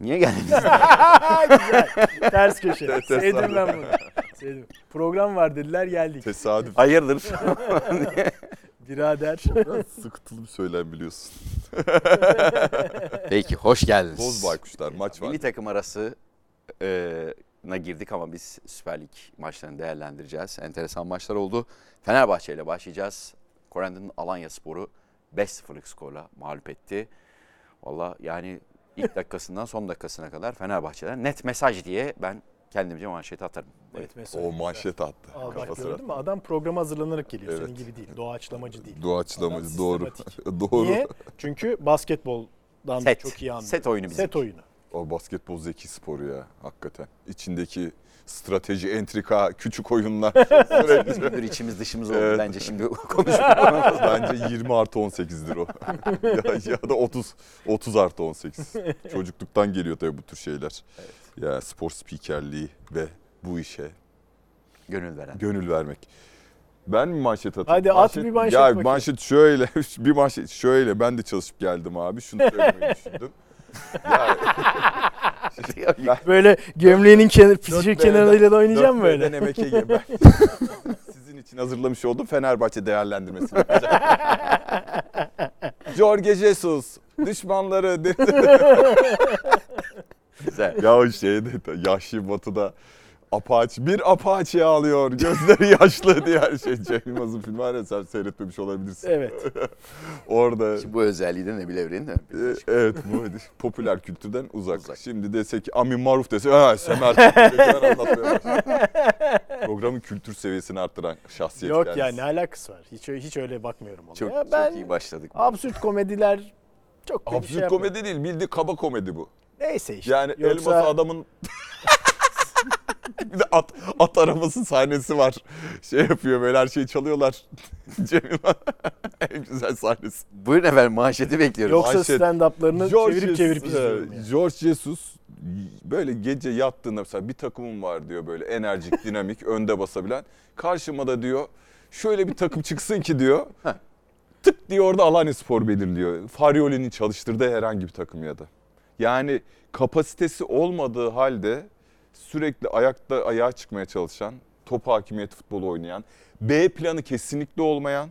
Niye geldiniz? Güzel. Ters köşe. Tesadüf. Sevdim ben bunu. Sevdim. Program var dediler geldik. Tesadüf. Hayırdır? Birader. Sıkıntılı bir söylem biliyorsun. Peki hoş geldiniz. Boz baykuşlar maç var. Milli takım arası e, na girdik ama biz Süper Lig maçlarını değerlendireceğiz. Enteresan maçlar oldu. Fenerbahçe ile başlayacağız. Korendon'un Alanya Sporu 5-0'lık skorla mağlup etti. Valla yani ilk dakikasından son dakikasına kadar Fenerbahçe'den net mesaj diye ben kendimce manşeti atarım. Evet mesaj. O manşet attı. Al bak Kafasına. gördün mü? Adam programa hazırlanarak geliyor. Evet. Senin gibi değil. Doğaçlamacı değil. Doğaçlamacı Adam doğru. sistematik. doğru. Niye? Çünkü basketboldan da Set. çok iyi anlıyor. Set oyunu bizim. Set oyunu. O basketbol zeki sporu ya hakikaten. İçindeki strateji, entrika, küçük oyunlar sürekli. İçimiz dışımız oldu Evet. bence şimdi konuşuyoruz. Bence 20 artı 18'dir o. ya, ya da 30 30 artı 18. Çocukluktan geliyor tabii bu tür şeyler. Ya spor spikerliği ve bu işe Gönül veren. gönül vermek. Ben mi manşet atayım? Hadi at bir manşet Ya bakayım. manşet şöyle, bir manşet şöyle. Ben de çalışıp geldim abi. Şunu söylemeyi düşündüm. Ya, Böyle gömleğinin kenar, Dört fişek kenarıyla da oynayacağım dört böyle. B'den emek ege- ben Sizin için hazırlamış olduğum Fenerbahçe değerlendirmesini yapacağım. Jorge Jesus, düşmanları. Güzel. ya o şeyde de yaşlı batıda Apache, bir Apache ağlıyor, gözleri yaşlı diye her şey. Cem Yılmaz'ın filmi var ya sen seyretmemiş olabilirsin. Evet. Orada Şimdi bu özelliği de Nebil Evren'in de. e, evet bu popüler kültürden uzak. Uzak. Şimdi desek Amin Maruf dese ha Semer anlatmaya. Programın kültür seviyesini arttıran şahsiyet Yok kendisi. ya ne alakası var? Hiç hiç öyle bakmıyorum ona. Çok, ya ben çok iyi başladık. absürt komediler çok Absürt şey yapmıyorum. komedi değil, bildiği kaba komedi bu. Neyse işte. Yani Yoksa elması adamın bir de at, at arabası sahnesi var. Şey yapıyor böyle her şeyi çalıyorlar. Cem Yılmaz en güzel sahnesi. Buyurun efendim manşeti bekliyoruz. yoksa manşet. stand-up'larını George çevirip çevirip Jesus, izliyorum e, yani. George Jesus böyle gece yattığında mesela bir takımım var diyor böyle enerjik, dinamik, önde basabilen. Karşıma da diyor şöyle bir takım çıksın ki diyor. Tık diyor orada Alanya Spor belirliyor. Farioli'nin çalıştırdığı herhangi bir takım ya da. Yani kapasitesi olmadığı halde sürekli ayakta ayağa çıkmaya çalışan, top hakimiyeti futbolu oynayan, B planı kesinlikle olmayan,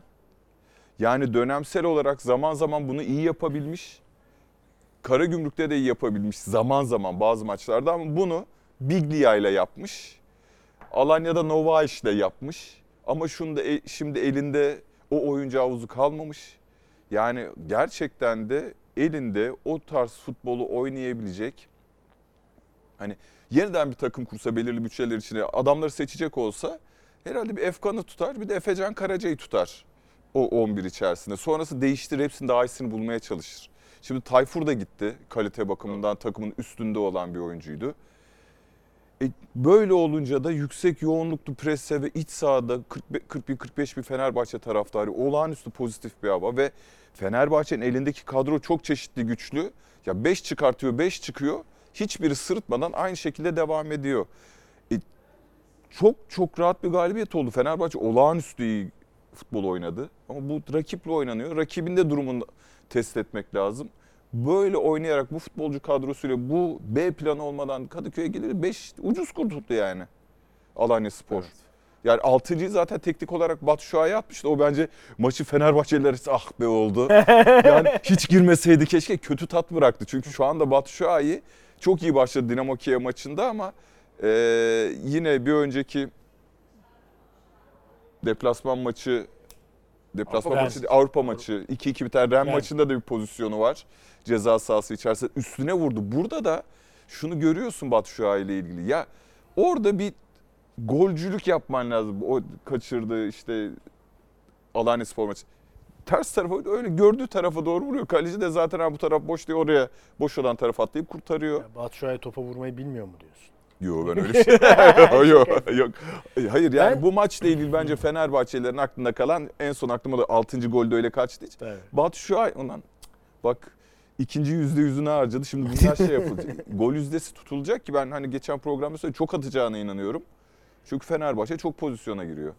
yani dönemsel olarak zaman zaman bunu iyi yapabilmiş, Karagümrük'te de iyi yapabilmiş zaman zaman bazı maçlarda ama bunu Biglia ile yapmış. Alanya'da Novaiş ile yapmış. Ama şunu da e- şimdi elinde o oyuncu havuzu kalmamış. Yani gerçekten de elinde o tarz futbolu oynayabilecek hani yeniden bir takım kursa belirli bütçeler içine adamları seçecek olsa herhalde bir Efkan'ı tutar bir de Efecan Karaca'yı tutar o 11 içerisinde. Sonrası değiştir hepsinin daha iyisini bulmaya çalışır. Şimdi Tayfur da gitti kalite bakımından takımın üstünde olan bir oyuncuydu. E, böyle olunca da yüksek yoğunluklu presse ve iç sahada 41-45 bir Fenerbahçe taraftarı olağanüstü pozitif bir hava ve Fenerbahçe'nin elindeki kadro çok çeşitli güçlü. Ya 5 çıkartıyor 5 çıkıyor hiçbiri sırıtmadan aynı şekilde devam ediyor. E, çok çok rahat bir galibiyet oldu. Fenerbahçe olağanüstü iyi futbol oynadı. Ama bu rakiple oynanıyor. Rakibin de durumunu test etmek lazım. Böyle oynayarak bu futbolcu kadrosuyla bu B planı olmadan Kadıköy'e gelir 5 ucuz kurtuldu yani. Alanya Spor. Evet. Yani 6.yı zaten teknik olarak Batu Şua'ya atmıştı. O bence maçı Fenerbahçeliler ah be oldu. yani hiç girmeseydi keşke kötü tat bıraktı. Çünkü şu anda Batu Şua'yı çok iyi başladı Dinamo Kiev maçında ama e, yine bir önceki deplasman maçı deplasman Avrupa maçı Avrupa maçı 2-2 biten Ren maçında da bir pozisyonu var. Ceza sahası içerisinde üstüne vurdu. Burada da şunu görüyorsun Batu Şuay ile ilgili. Ya orada bir golcülük yapman lazım. O kaçırdı işte Alanya Spor maçı. Ters tarafa öyle gördüğü tarafa doğru vuruyor. Kaleci de zaten ha bu taraf boş diye oraya boş olan tarafa atlayıp kurtarıyor. Ya Batu Şua'ya topa vurmayı bilmiyor mu diyorsun? Yok ben öyle şey. yok yok. Hayır yani Ben- bu maçla ilgili bence Fenerbahçelilerin aklında kalan en son aklıma da 6. golde öyle kaçtı. hiç. Evet. Batu Şuay ondan bak ikinci yüzde yüzünü harcadı. Şimdi bunlar şey yapılacak. Gol yüzdesi tutulacak ki ben hani geçen programda söyledim çok atacağına inanıyorum. Çünkü Fenerbahçe çok pozisyona giriyor.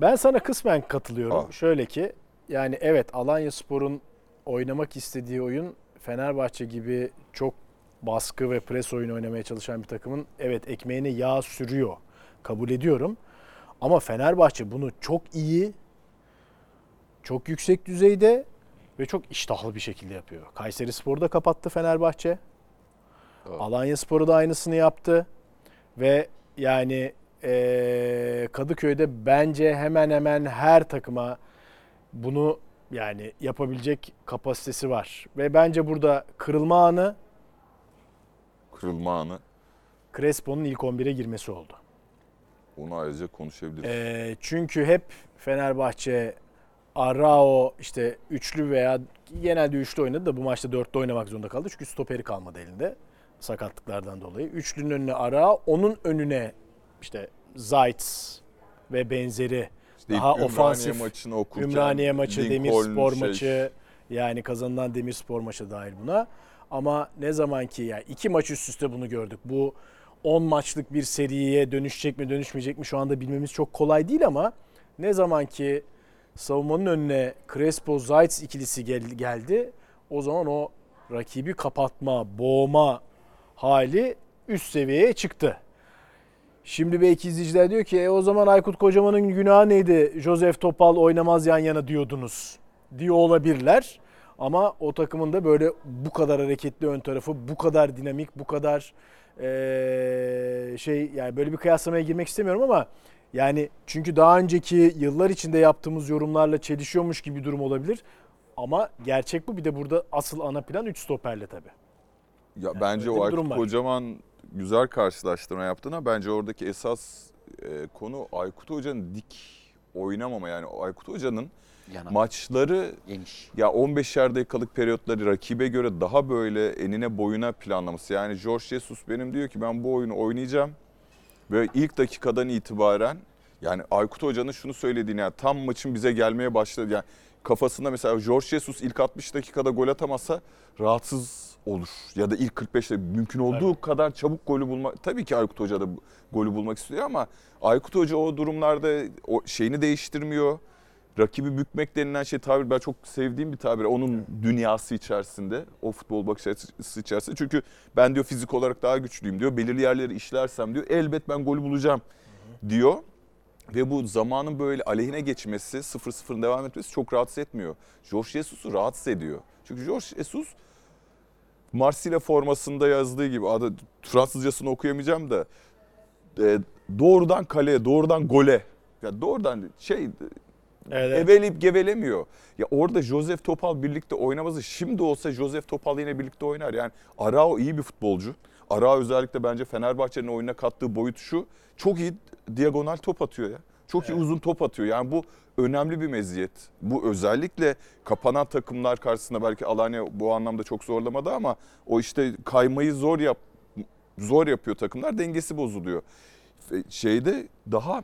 Ben sana kısmen katılıyorum. Aa. Şöyle ki yani evet Alanya Spor'un oynamak istediği oyun Fenerbahçe gibi çok baskı ve pres oyunu oynamaya çalışan bir takımın evet ekmeğine yağ sürüyor. Kabul ediyorum. Ama Fenerbahçe bunu çok iyi, çok yüksek düzeyde ve çok iştahlı bir şekilde yapıyor. Kayseri Spor'u da kapattı Fenerbahçe. Doğru. Alanya Spor'u da aynısını yaptı. Ve yani eee, Kadıköy'de bence hemen hemen her takıma bunu yani yapabilecek kapasitesi var. Ve bence burada kırılma anı Kırılma anı. Crespo'nun ilk 11'e girmesi oldu. Onu ayrıca konuşabiliriz. Eee, çünkü hep Fenerbahçe Arao işte üçlü veya genelde üçlü oynadı da bu maçta dörtlü oynamak zorunda kaldı. Çünkü stoperi kalmadı elinde sakatlıklardan dolayı. Üçlünün önüne Arao, onun önüne işte Zayt ve benzeri İşte daha Ümraniye ofansif, maçını okurken Ümraniye maçı, Lincoln Demirspor şey- maçı yani kazanılan Demirspor maçı dahil buna. Ama ne zaman ki yani iki maç üst üste bunu gördük. Bu 10 maçlık bir seriye dönüşecek mi dönüşmeyecek mi şu anda bilmemiz çok kolay değil ama ne zaman ki savunmanın önüne Crespo Zayt ikilisi gel- geldi o zaman o rakibi kapatma, boğma hali üst seviyeye çıktı. Şimdi belki izleyiciler diyor ki e, o zaman Aykut Kocaman'ın günahı neydi? Joseph Topal oynamaz yan yana diyordunuz diyor olabilirler. Ama o takımın da böyle bu kadar hareketli ön tarafı, bu kadar dinamik, bu kadar eee, şey yani böyle bir kıyaslamaya girmek istemiyorum ama yani çünkü daha önceki yıllar içinde yaptığımız yorumlarla çelişiyormuş gibi bir durum olabilir. Ama gerçek bu. Bir de burada asıl ana plan 3 stoperle tabii. Ya bence öyle o Aykut. Kocaman güzel karşılaştırma yaptığına bence oradaki esas e, konu Aykut Hoca'nın dik oynamama yani Aykut Hoca'nın Yana, maçları geniş. ya 15'er dakikalık periyotları rakibe göre daha böyle enine boyuna planlaması. Yani George Jesus benim diyor ki ben bu oyunu oynayacağım. Ve ilk dakikadan itibaren yani Aykut Hoca'nın şunu söylediğini yani tam maçın bize gelmeye başladı. Yani kafasında mesela George Jesus ilk 60 dakikada gol atamazsa rahatsız olur. Ya da ilk 45'te mümkün olduğu kadar çabuk golü bulmak. Tabii ki Aykut Hoca da golü bulmak istiyor ama Aykut Hoca o durumlarda o şeyini değiştirmiyor. Rakibi bükmek denilen şey tabir ben çok sevdiğim bir tabir. Onun dünyası içerisinde, o futbol bakış açısı içerisinde. Çünkü ben diyor fizik olarak daha güçlüyüm diyor. Belirli yerleri işlersem diyor elbet ben golü bulacağım diyor. Ve bu zamanın böyle aleyhine geçmesi, 0-0'ın devam etmesi çok rahatsız etmiyor. Jorge Jesus'u rahatsız ediyor. Çünkü Jorge Jesus Marsilya formasında yazdığı gibi adı Fransızcasını okuyamayacağım da e, doğrudan kaleye, doğrudan gole. Ya doğrudan şey Evet. eveleyip gevelemiyor. Ya orada Joseph Topal birlikte oynamazı şimdi olsa Joseph Topal yine birlikte oynar. Yani Arao iyi bir futbolcu. Arao özellikle bence Fenerbahçe'nin oyuna kattığı boyut şu. Çok iyi diagonal top atıyor ya. Çok iyi uzun top atıyor. Yani bu önemli bir meziyet. Bu özellikle kapanan takımlar karşısında belki Alanya bu anlamda çok zorlamadı ama o işte kaymayı zor yap zor yapıyor takımlar. Dengesi bozuluyor. Şeyde daha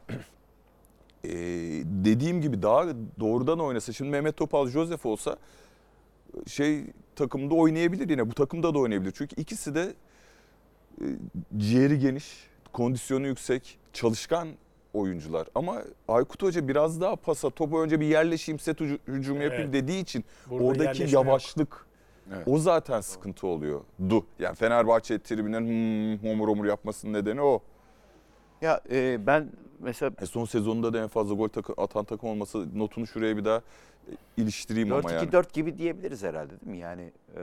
ee, dediğim gibi daha doğrudan oynasa şimdi Mehmet Topal Joseph olsa şey takımda oynayabilir yine bu takımda da oynayabilir. Çünkü ikisi de e, ciğeri geniş, kondisyonu yüksek, çalışkan oyuncular. Ama Aykut Hoca biraz daha pasa topu önce bir yerleşeyim set hücu- hücumu yapayım Evet. dediği için Burada oradaki yok. yavaşlık Evet. o zaten sıkıntı oluyor. Du. Yani Fenerbahçe tribünün hmm, homur homur yapmasının nedeni o. Ya e, ben mesela E son sezonunda da en fazla gol takı- atan takım olması notunu şuraya bir daha e, iliştireyim ama yani. 4-2-4 gibi diyebiliriz herhalde değil mi? Yani e,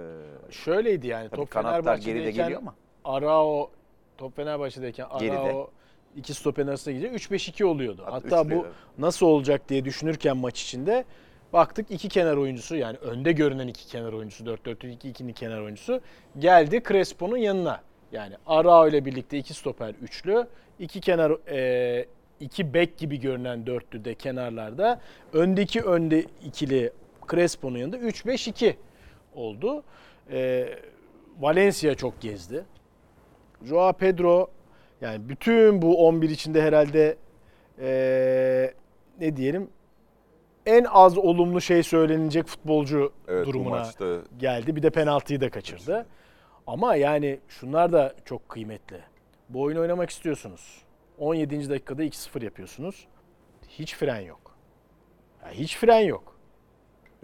Şöyleydi yani top kanatlar geride Fenerbahçe'deyken geliyor ama. Arao top Fenerbahçe'deyken Geride. İki stoperin arasında gidecek 3-5-2 oluyordu. Hatta Hatta bu nasıl olacak diye düşünürken maç içinde baktık iki kenar oyuncusu yani önde görünen iki kenar oyuncusu 4-4-2-2'nin kenar oyuncusu geldi Crespo'nun yanına. Yani Arao ile birlikte iki stoper üçlü, iki kenar e, iki bek gibi görünen dörtlü de kenarlarda. Öndeki önde ikili Crespo'nun yanında 3-5-2 oldu. E, Valencia çok gezdi. Joao Pedro yani bütün bu 11 içinde herhalde eee, ne diyelim en az olumlu şey söylenecek futbolcu Evet durumuna maçta geldi. Bir de penaltıyı da kaçırdı. Ama yani şunlar da çok kıymetli. Bu oyunu oynamak istiyorsunuz. 17. dakikada 2-0 yapıyorsunuz. Hiç fren yok. Ya hiç fren yok.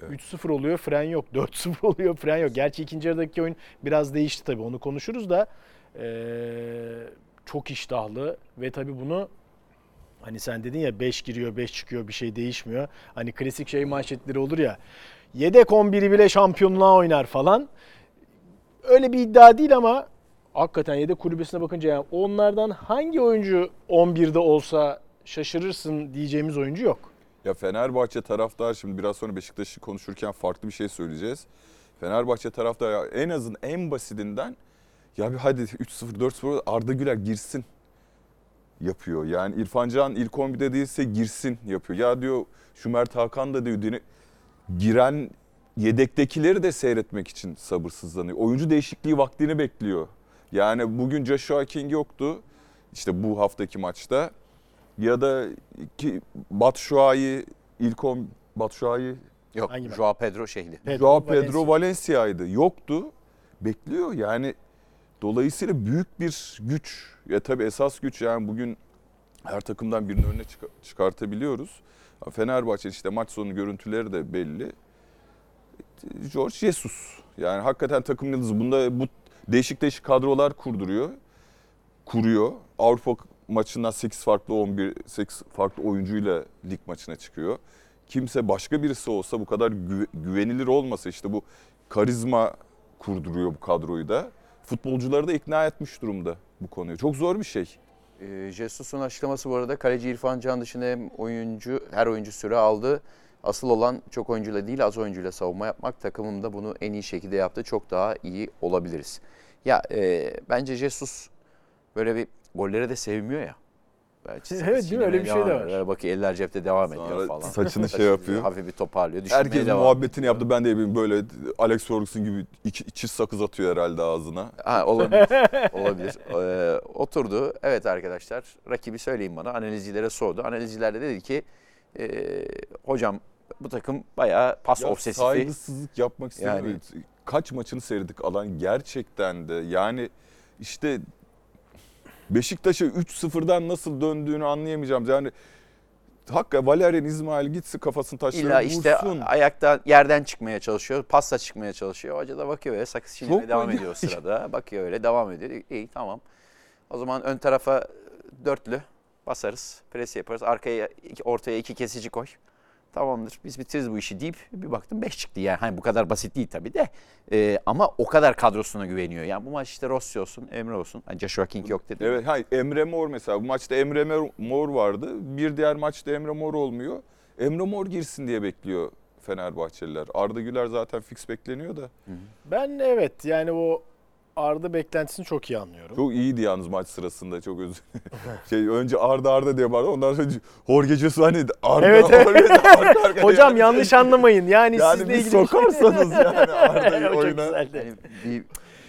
Evet. 3-0 oluyor fren yok. 4-0 oluyor fren yok. Gerçi ikinci yarıdaki oyun biraz değişti tabii onu konuşuruz da ee, çok iştahlı ve tabii bunu hani sen dedin ya 5 giriyor 5 çıkıyor bir şey değişmiyor. Hani klasik şey manşetleri olur ya yedek 11'i bile şampiyonluğa oynar falan. Öyle bir iddia değil ama hakikaten yedek kulübesine bakınca yani onlardan hangi oyuncu 11'de olsa şaşırırsın diyeceğimiz oyuncu yok. Ya Fenerbahçe taraftar şimdi biraz sonra Beşiktaş'ı konuşurken farklı bir şey söyleyeceğiz. Fenerbahçe taraftar en azın en basitinden ya bir hadi 3-0 4-0 Arda Güler girsin yapıyor. Yani İrfan Can ilk 11'de değilse girsin yapıyor. Ya diyor şu Mert Hakan da diyor giren yedektekileri de seyretmek için sabırsızlanıyor. Oyuncu değişikliği vaktini bekliyor. Yani bugün Joshua King yoktu. İşte bu haftaki maçta ya da ki Batshuayi ilk on Batshuayi Yok Hangi Joao Pedro şeydi. Pedro Joao Valencia. Pedro Valencia'ydı. Yoktu. Bekliyor yani dolayısıyla büyük bir güç. Ya tabii esas güç yani bugün her takımdan birini önüne çıka- çıkartabiliyoruz. Fenerbahçe işte maç sonu görüntüleri de belli. George Jesus. Yani hakikaten takım yıldızı. Bunda bu değişik değişik kadrolar kurduruyor. Kuruyor. Avrupa maçından 8 farklı 11 8 farklı oyuncuyla lig maçına çıkıyor. Kimse başka birisi olsa bu kadar gü- güvenilir olmasa işte bu karizma kurduruyor bu kadroyu da. Futbolcuları da ikna etmiş durumda bu konuyu. Çok zor bir şey. Ee, Jesus'un açıklaması bu arada kaleci İrfan Can dışında hem oyuncu her oyuncu süre aldı. Asıl olan çok oyuncuyla değil az oyuncuyla savunma yapmak. Takımım da bunu en iyi şekilde yaptı. Çok daha iyi olabiliriz. Ya e, bence Jesus böyle bir gollere de sevmiyor ya. Belki Evet, değil mi? Öyle bir şey de var. Bakıyor eller cepte devam ediyor Sonra falan. saçını şey yapıyor. Hafif bir toparlıyor. Düşünmeye Herkes devam. muhabbetini yaptı. Ben de yapayım böyle Alex Ferguson gibi iki, çiz sakız atıyor herhalde ağzına. Ha, olabilir. olabilir. Ee, oturdu. Evet arkadaşlar rakibi söyleyin bana. Analizcilere sordu. Analizciler de dedi ki e, hocam bu takım bayağı pas Ya obsesifi. Saygısızlık yapmak istemiyorum. Yani- Kaç maçını seyredik alan gerçekten de yani işte Beşiktaş'a 3-0'dan nasıl döndüğünü anlayamayacağım. Yani hakikaten Valerian İsmail gitsin kafasını taşlara İlla işte vursun. ayakta yerden çıkmaya çalışıyor. Pasla çıkmaya çalışıyor. Hoca da bakıyor öyle sakız çiğnemeye devam ediyor sırada. Bakıyor öyle devam ediyor. İyi tamam. O zaman ön tarafa dörtlü basarız. Pres yaparız. Arkaya ortaya iki kesici koy. Tamamdır biz bitiririz bu işi deyip bir baktım 5 çıktı yani. Hani bu kadar basit değil tabii de. Ee, ama o kadar kadrosuna güveniyor. Yani bu maç işte Rossi olsun, Emre olsun. Hani Joshua King yok dedim. Evet, hayır, Emre Mor mesela bu maçta Emre Mor- Mor vardı. Bir diğer maçta Emre Mor olmuyor. Emre Mor girsin diye bekliyor Fenerbahçeliler. Arda Güler zaten fix bekleniyor da. Ben evet yani o Arda beklentisini çok iyi anlıyorum. Çok iyiydi yalnız maç sırasında çok özür şey önce Arda Arda diye bağırdı. Ondan sonra Jorge Jesus hani Arda Evet, evet. Arda, arka arkaya Hocam yani. yanlış anlamayın. Yani, Yani sizle bir ilgili sokarsanız yani Arda'yı çok oyuna. güzeldi. Yani bir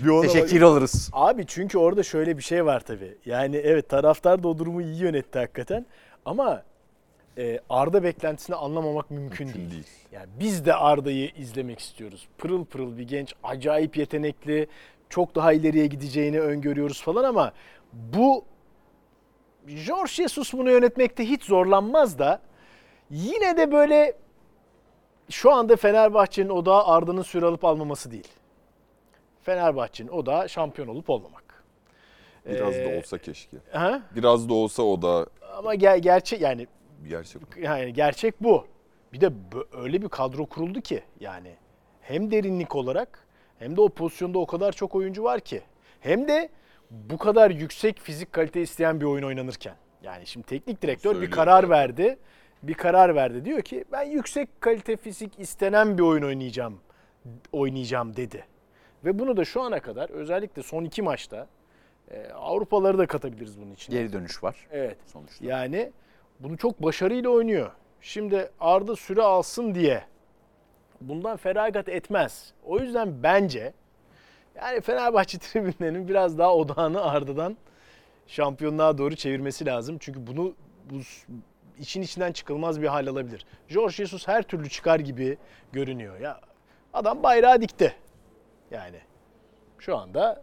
Bir ona teşekkür oluruz. Abi çünkü orada şöyle bir şey var tabii. Yani evet taraftar da o durumu iyi yönetti hakikaten. Ama e, Arda beklentisini anlamamak mümkün, Mümkün değil. değil. Yani biz de Arda'yı izlemek istiyoruz. Pırıl pırıl bir genç, acayip yetenekli, çok daha ileriye gideceğini öngörüyoruz falan ama bu Jorge Jesus bunu yönetmekte hiç zorlanmaz da yine de böyle şu anda Fenerbahçe'nin odağı Arda'nın süre alıp almaması değil. Fenerbahçe'nin odağı şampiyon olup olmamak. Biraz Ee, da olsa keşke. Ha? Biraz da olsa o da Ama ger- gerçek yani gerçek. yani gerçek bu. Bir de öyle bir kadro kuruldu ki yani hem derinlik olarak hem de o pozisyonda o kadar çok oyuncu var ki. Hem de bu kadar yüksek fizik kalite isteyen bir oyun oynanırken. Yani şimdi teknik direktör bir Söylüyor karar zaten. verdi. Bir karar verdi. Diyor ki ben yüksek kalite fizik istenen bir oyun oynayacağım oynayacağım dedi. Ve bunu da şu ana kadar özellikle son iki maçta e, Avrupaları da katabiliriz bunun içine. Geri dönüş var Evet. sonuçta. Yani bunu çok başarıyla oynuyor. Şimdi Arda süre alsın diye bundan feragat etmez. O yüzden bence yani Fenerbahçe tribünlerinin biraz daha odağını Arda'dan şampiyonluğa doğru çevirmesi lazım. Çünkü bunu bu için içinden çıkılmaz bir hal alabilir. Jorge Jesus her türlü çıkar gibi görünüyor. Ya adam bayrağı dikti. Yani şu anda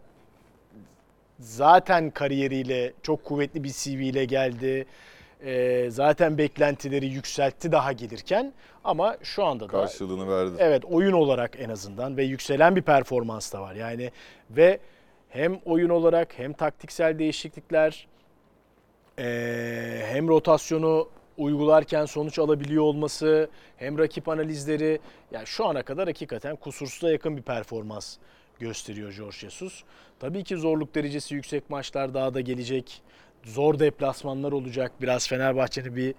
zaten kariyeriyle çok kuvvetli bir CV ile geldi. E, zaten beklentileri yükseltti daha gelirken ama şu anda da Karşılığını verdi. Evet oyun olarak en azından ve yükselen bir performans da var. Yani ve hem oyun olarak hem taktiksel değişiklikler eee, hem rotasyonu uygularken sonuç alabiliyor olması hem rakip analizleri yani şu ana kadar hakikaten kusursuza yakın bir performans gösteriyor Jorge Jesus. Tabii ki zorluk derecesi yüksek maçlar daha da gelecek. Zor deplasmanlar olacak. Biraz Fenerbahçe'nin bir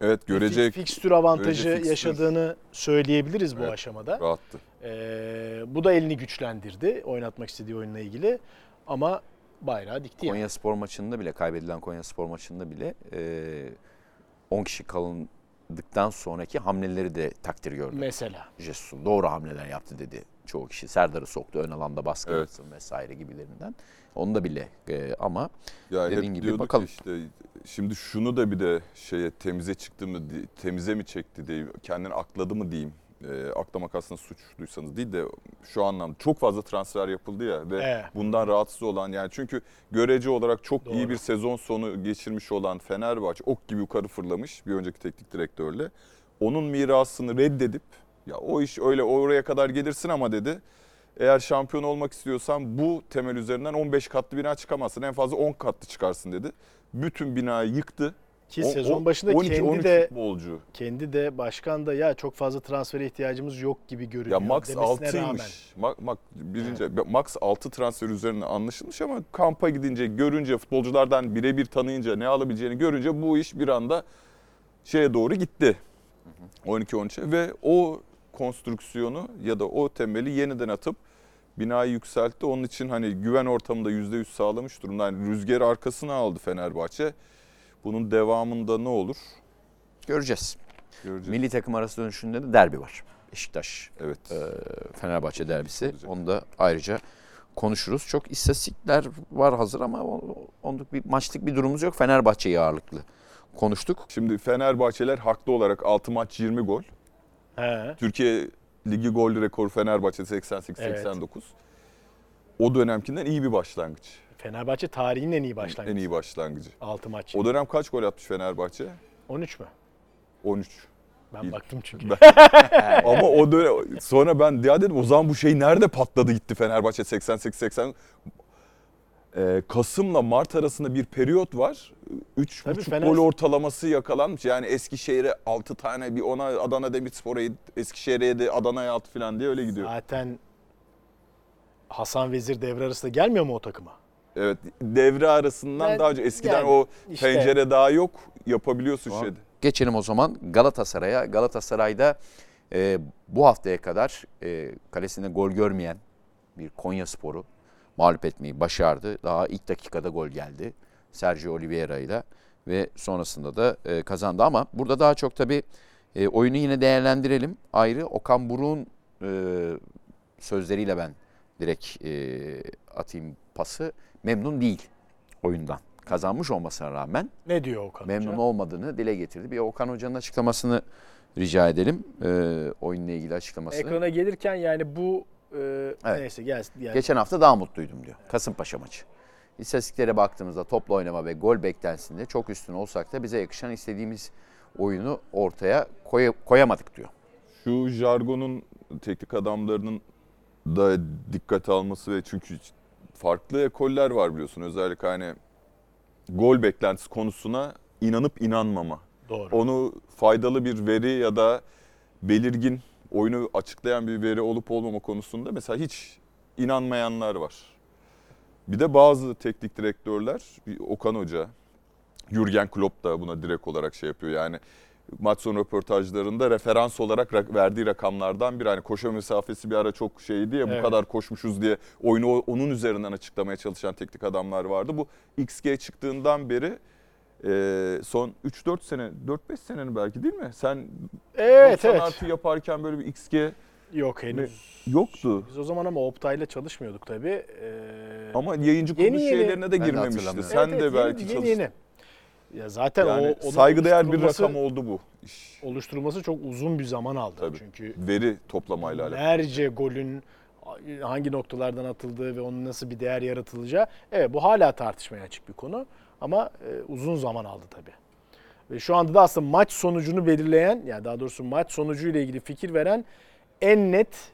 Evet görecek fikstür avantajı görece fikstür. yaşadığını söyleyebiliriz bu Evet. aşamada. rahattı. Ee, bu da elini güçlendirdi oynatmak istediği oyunla ilgili. Ama bayrağı dikti yani. Konya Spor maçında bile kaybedilen Konya Spor maçında bile e, 10 kişi kalındıktan sonraki hamleleri de takdir gördü. Mesela. Jesus'un doğru hamleler yaptı dedi çoğu kişi. Serdar'ı soktu ön alanda baskı Evet. vesaire gibilerinden. Onu da bile e, ama Ya Dediğin gibi bakalım. işte şimdi şunu da bir de şeye temize çıktı mı temize mi çekti diyeyim kendini akladı mı diyeyim. E, aklamak aslında suçluysanız değil de şu anlamda çok fazla transfer yapıldı ya ve Evet. bundan rahatsız olan yani çünkü görece olarak çok iyi Doğru. bir sezon sonu geçirmiş olan Fenerbahçe ok gibi yukarı fırlamış bir önceki teknik direktörle. Onun mirasını reddedip ya o iş öyle oraya kadar gelirsin ama dedi. Eğer şampiyon olmak istiyorsan bu temel üzerinden 15 katlı bina çıkamazsın. En fazla 10 katlı çıkarsın dedi. Bütün binayı yıktı. Ki O- sezon başında 12, kendi 13 de futbolcu. kendi de başkan da ya çok fazla transfere ihtiyacımız yok gibi görünüyor. Ya max demesine 6'ymış. rağmen. Ma, ma, birinci, max 6 transfer üzerine anlaşılmış ama kampa gidince, görünce, futbolculardan birebir tanıyınca, ne alabileceğini görünce bu iş bir anda şeye doğru gitti. 12-13'e ve o konstrüksiyonu ya da o temeli yeniden atıp binayı yükseltti. Onun için hani güven ortamında %100 sağlamış durumda. Yani rüzgarı arkasına aldı Fenerbahçe. Bunun devamında ne olur? göreceğiz. Göreceğiz. Milli takım arası dönüşünde de derbi var. Beşiktaş Evet. e, Fenerbahçe derbisi. Olacak. Onu da ayrıca konuşuruz. Çok istatistikler var hazır ama o- onluk bir maçlık bir durumumuz yok. Fenerbahçe'yi ağırlıklı konuştuk. Şimdi Fenerbahçeler haklı olarak 6 maç 20 gol. He. Türkiye Ligi gol rekoru Fenerbahçe 88-89. O dönemkinden iyi bir başlangıç. Fenerbahçe tarihinin en iyi başlangıcı. En iyi başlangıcı. 6 maç. O dönem kaç gol atmış Fenerbahçe? 13 mü? 13. Ben İyi. baktım çünkü. Ama o dönem sonra ben ya dedim o zaman bu şey nerede patladı gitti Fenerbahçe 88-80. Ee, Kasım'la Mart arasında bir periyot var. 3 Tabii buçuk Fener- gol ortalaması yakalanmış. Yani Eskişehir'e 6 tane bir ona Adana Demirspor'a Eskişehir'e yedi, Adana'ya 6 falan diye öyle gidiyor. Zaten Hasan Vezir devre arasında gelmiyor mu o takıma? Evet devre arasından Ben- daha önce eskiden yani o işte- pencere daha yok yapabiliyorsun Tamam. şeyde. Geçelim o zaman Galatasaray'a. Galatasaray'da e, bu haftaya kadar e, kalesinde gol görmeyen bir Konya Sporu mağlup etmeyi başardı. Daha ilk dakikada gol geldi Sergio Oliveira ile ve sonrasında da e, kazandı. Ama burada daha çok tabii e, oyunu yine değerlendirelim. Ayrı Okan Buruk'un e, sözleriyle ben direkt e, atayım pası. Memnun değil oyundan. Kazanmış olmasına rağmen Ne diyor Okan memnun Hoca? olmadığını dile getirdi. Bir Okan Hoca'nın açıklamasını rica edelim. Ee, oyunla ilgili açıklamasını. Ekrana gelirken yani bu e, Evet. neyse gelsin. Yani Geçen hafta daha mutluydum diyor. Kasımpaşa maçı. İstatistiklere baktığımızda topla oynama ve gol beklentisinde çok üstün olsak da bize yakışan istediğimiz oyunu ortaya koy- koyamadık diyor. Şu jargonun teknik adamlarının da dikkate alması ve çünkü farklı ekoller var biliyorsun. Özellikle hani gol beklentisi konusuna inanıp inanmama. doğru. Onu faydalı bir veri ya da belirgin oyunu açıklayan bir veri olup olmama konusunda mesela hiç inanmayanlar var. Bir de bazı teknik direktörler, bir Okan Hoca, Jürgen Klopp da buna direkt olarak şey yapıyor. Yani maç sonu röportajlarında referans olarak rak- verdiği rakamlardan bir hani koşu mesafesi bir ara çok şeydi ya Evet. bu kadar koşmuşuz diye oyunu onun üzerinden açıklamaya çalışan teknik adamlar vardı. Bu XG çıktığından beri e, son 3-4 sene, 4-5 senenin belki değil mi? Sen evet 90 evet. artı yaparken böyle bir XG Yok henüz. yoktu. Biz o zaman ama Optay'la çalışmıyorduk tabii. Ee, Ama yayıncı kuruluş yeni. şeylerine de girmemişti. Sen evet, de evet, belki yeni, çalıştın. yeni. Ya zaten Yani o saygıdeğer bir rakam oldu bu iş. Oluşturulması çok uzun bir zaman aldı. Tabii. Çünkü Veri toplamayla alakalı. binlerce golün hangi noktalardan atıldığı ve onun nasıl bir değer yaratılacağı. Evet bu hala tartışmaya açık bir konu ama e, uzun zaman aldı tabii. Ve şu anda da aslında maç sonucunu belirleyen, yani daha doğrusu maç sonucuyla ilgili fikir veren en net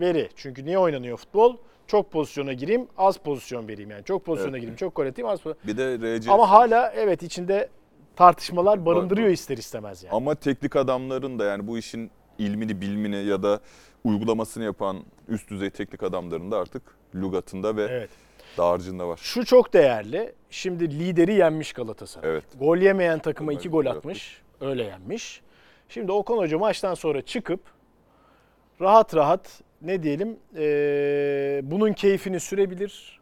veri. Çünkü niye oynanıyor futbol? Çok pozisyona gireyim, az pozisyon vereyim yani. Çok pozisyona Evet. gireyim, çok gol atayım, az pozisyon. Bir de RC Ama hala evet içinde tartışmalar barındırıyor ister istemez yani. Ama teknik adamların da yani bu işin ilmini, bilmini ya da uygulamasını yapan üst düzey teknik adamların da artık lügatında ve Evet. dağarcığında var. Şu çok değerli. Şimdi lideri yenmiş Galatasaray. Evet. Gol yemeyen takıma Onlar iki gol gol atmış. Öyle yenmiş. Şimdi Okan Hoca maçtan sonra çıkıp rahat rahat ne diyelim eee, bunun keyfini sürebilir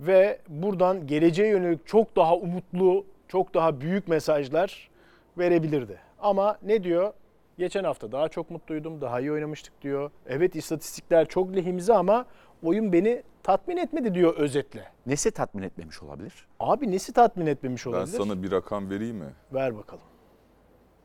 ve buradan geleceğe yönelik çok daha umutlu, çok daha büyük mesajlar verebilirdi. Ama ne diyor? Geçen hafta daha çok mutluydum, daha iyi oynamıştık diyor. Evet istatistikler çok lehimize ama oyun beni tatmin etmedi diyor özetle. Nesi tatmin etmemiş olabilir? Abi nesi tatmin etmemiş Ben olabilir? sana bir rakam vereyim mi? Ver bakalım.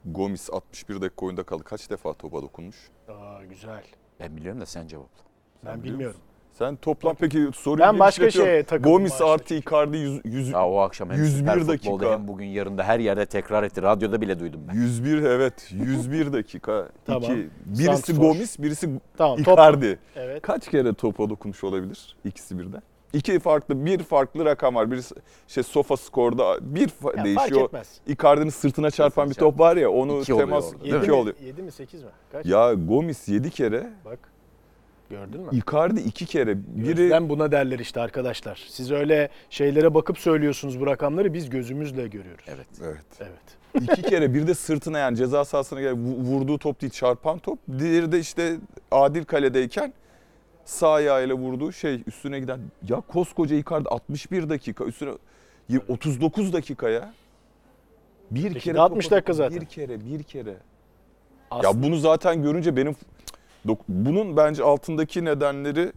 Gomis 61 dakika oyunda kaldı. Kaç defa topa dokunmuş? Aa güzel. Ben biliyorum da sen cevapla. Ben biliyor bilmiyorum. Sen toplam peki soruyu Ben başka genişletiyorum. şeye takıldım Gomis başta artı. Icardi 100, 100, Ya o akşam hem 101 Süper Futbol'da dakika. hem bugün yarında her yerde tekrar etti. Radyoda bile duydum ben. 101 evet 101 dakika. Tamam. İki, birisi Santrfor. Gomis, birisi Tamam. Top. Icardi. Evet. Kaç kere topa dokunmuş olabilir ikisi birden? İki farklı, bir farklı rakam var. Birisi şey Sofa Score'da bir fa- Ya fark değişiyor. etmez. Icardi'nin sırtına çarpan bir top var ya onu İki oluyor temas orada, iki Yedi mi, oluyor. yedi mi 8 mi? Kaç? Ya Gomis 7 kere, Bak. Gördün mü? Icardi 2 kere. Biri Gözden buna derler işte arkadaşlar. Siz öyle şeylere bakıp söylüyorsunuz bu rakamları biz gözümüzle görüyoruz. Evet. evet. Evet. İki kere bir de sırtına yani ceza sahasına gel vu- vurduğu top değil çarpan top. Diğeri de işte adil kaledeyken sağ ayağıyla vurduğu şey üstüne giden. Ya koskoca Icardi 61 dakika üstüne y- 39 dakikaya bir Peki kere de 60 topa- dakika zaten. Bir kere bir kere. Aslında Ya bunu zaten görünce benim bunun bence altındaki nedenleri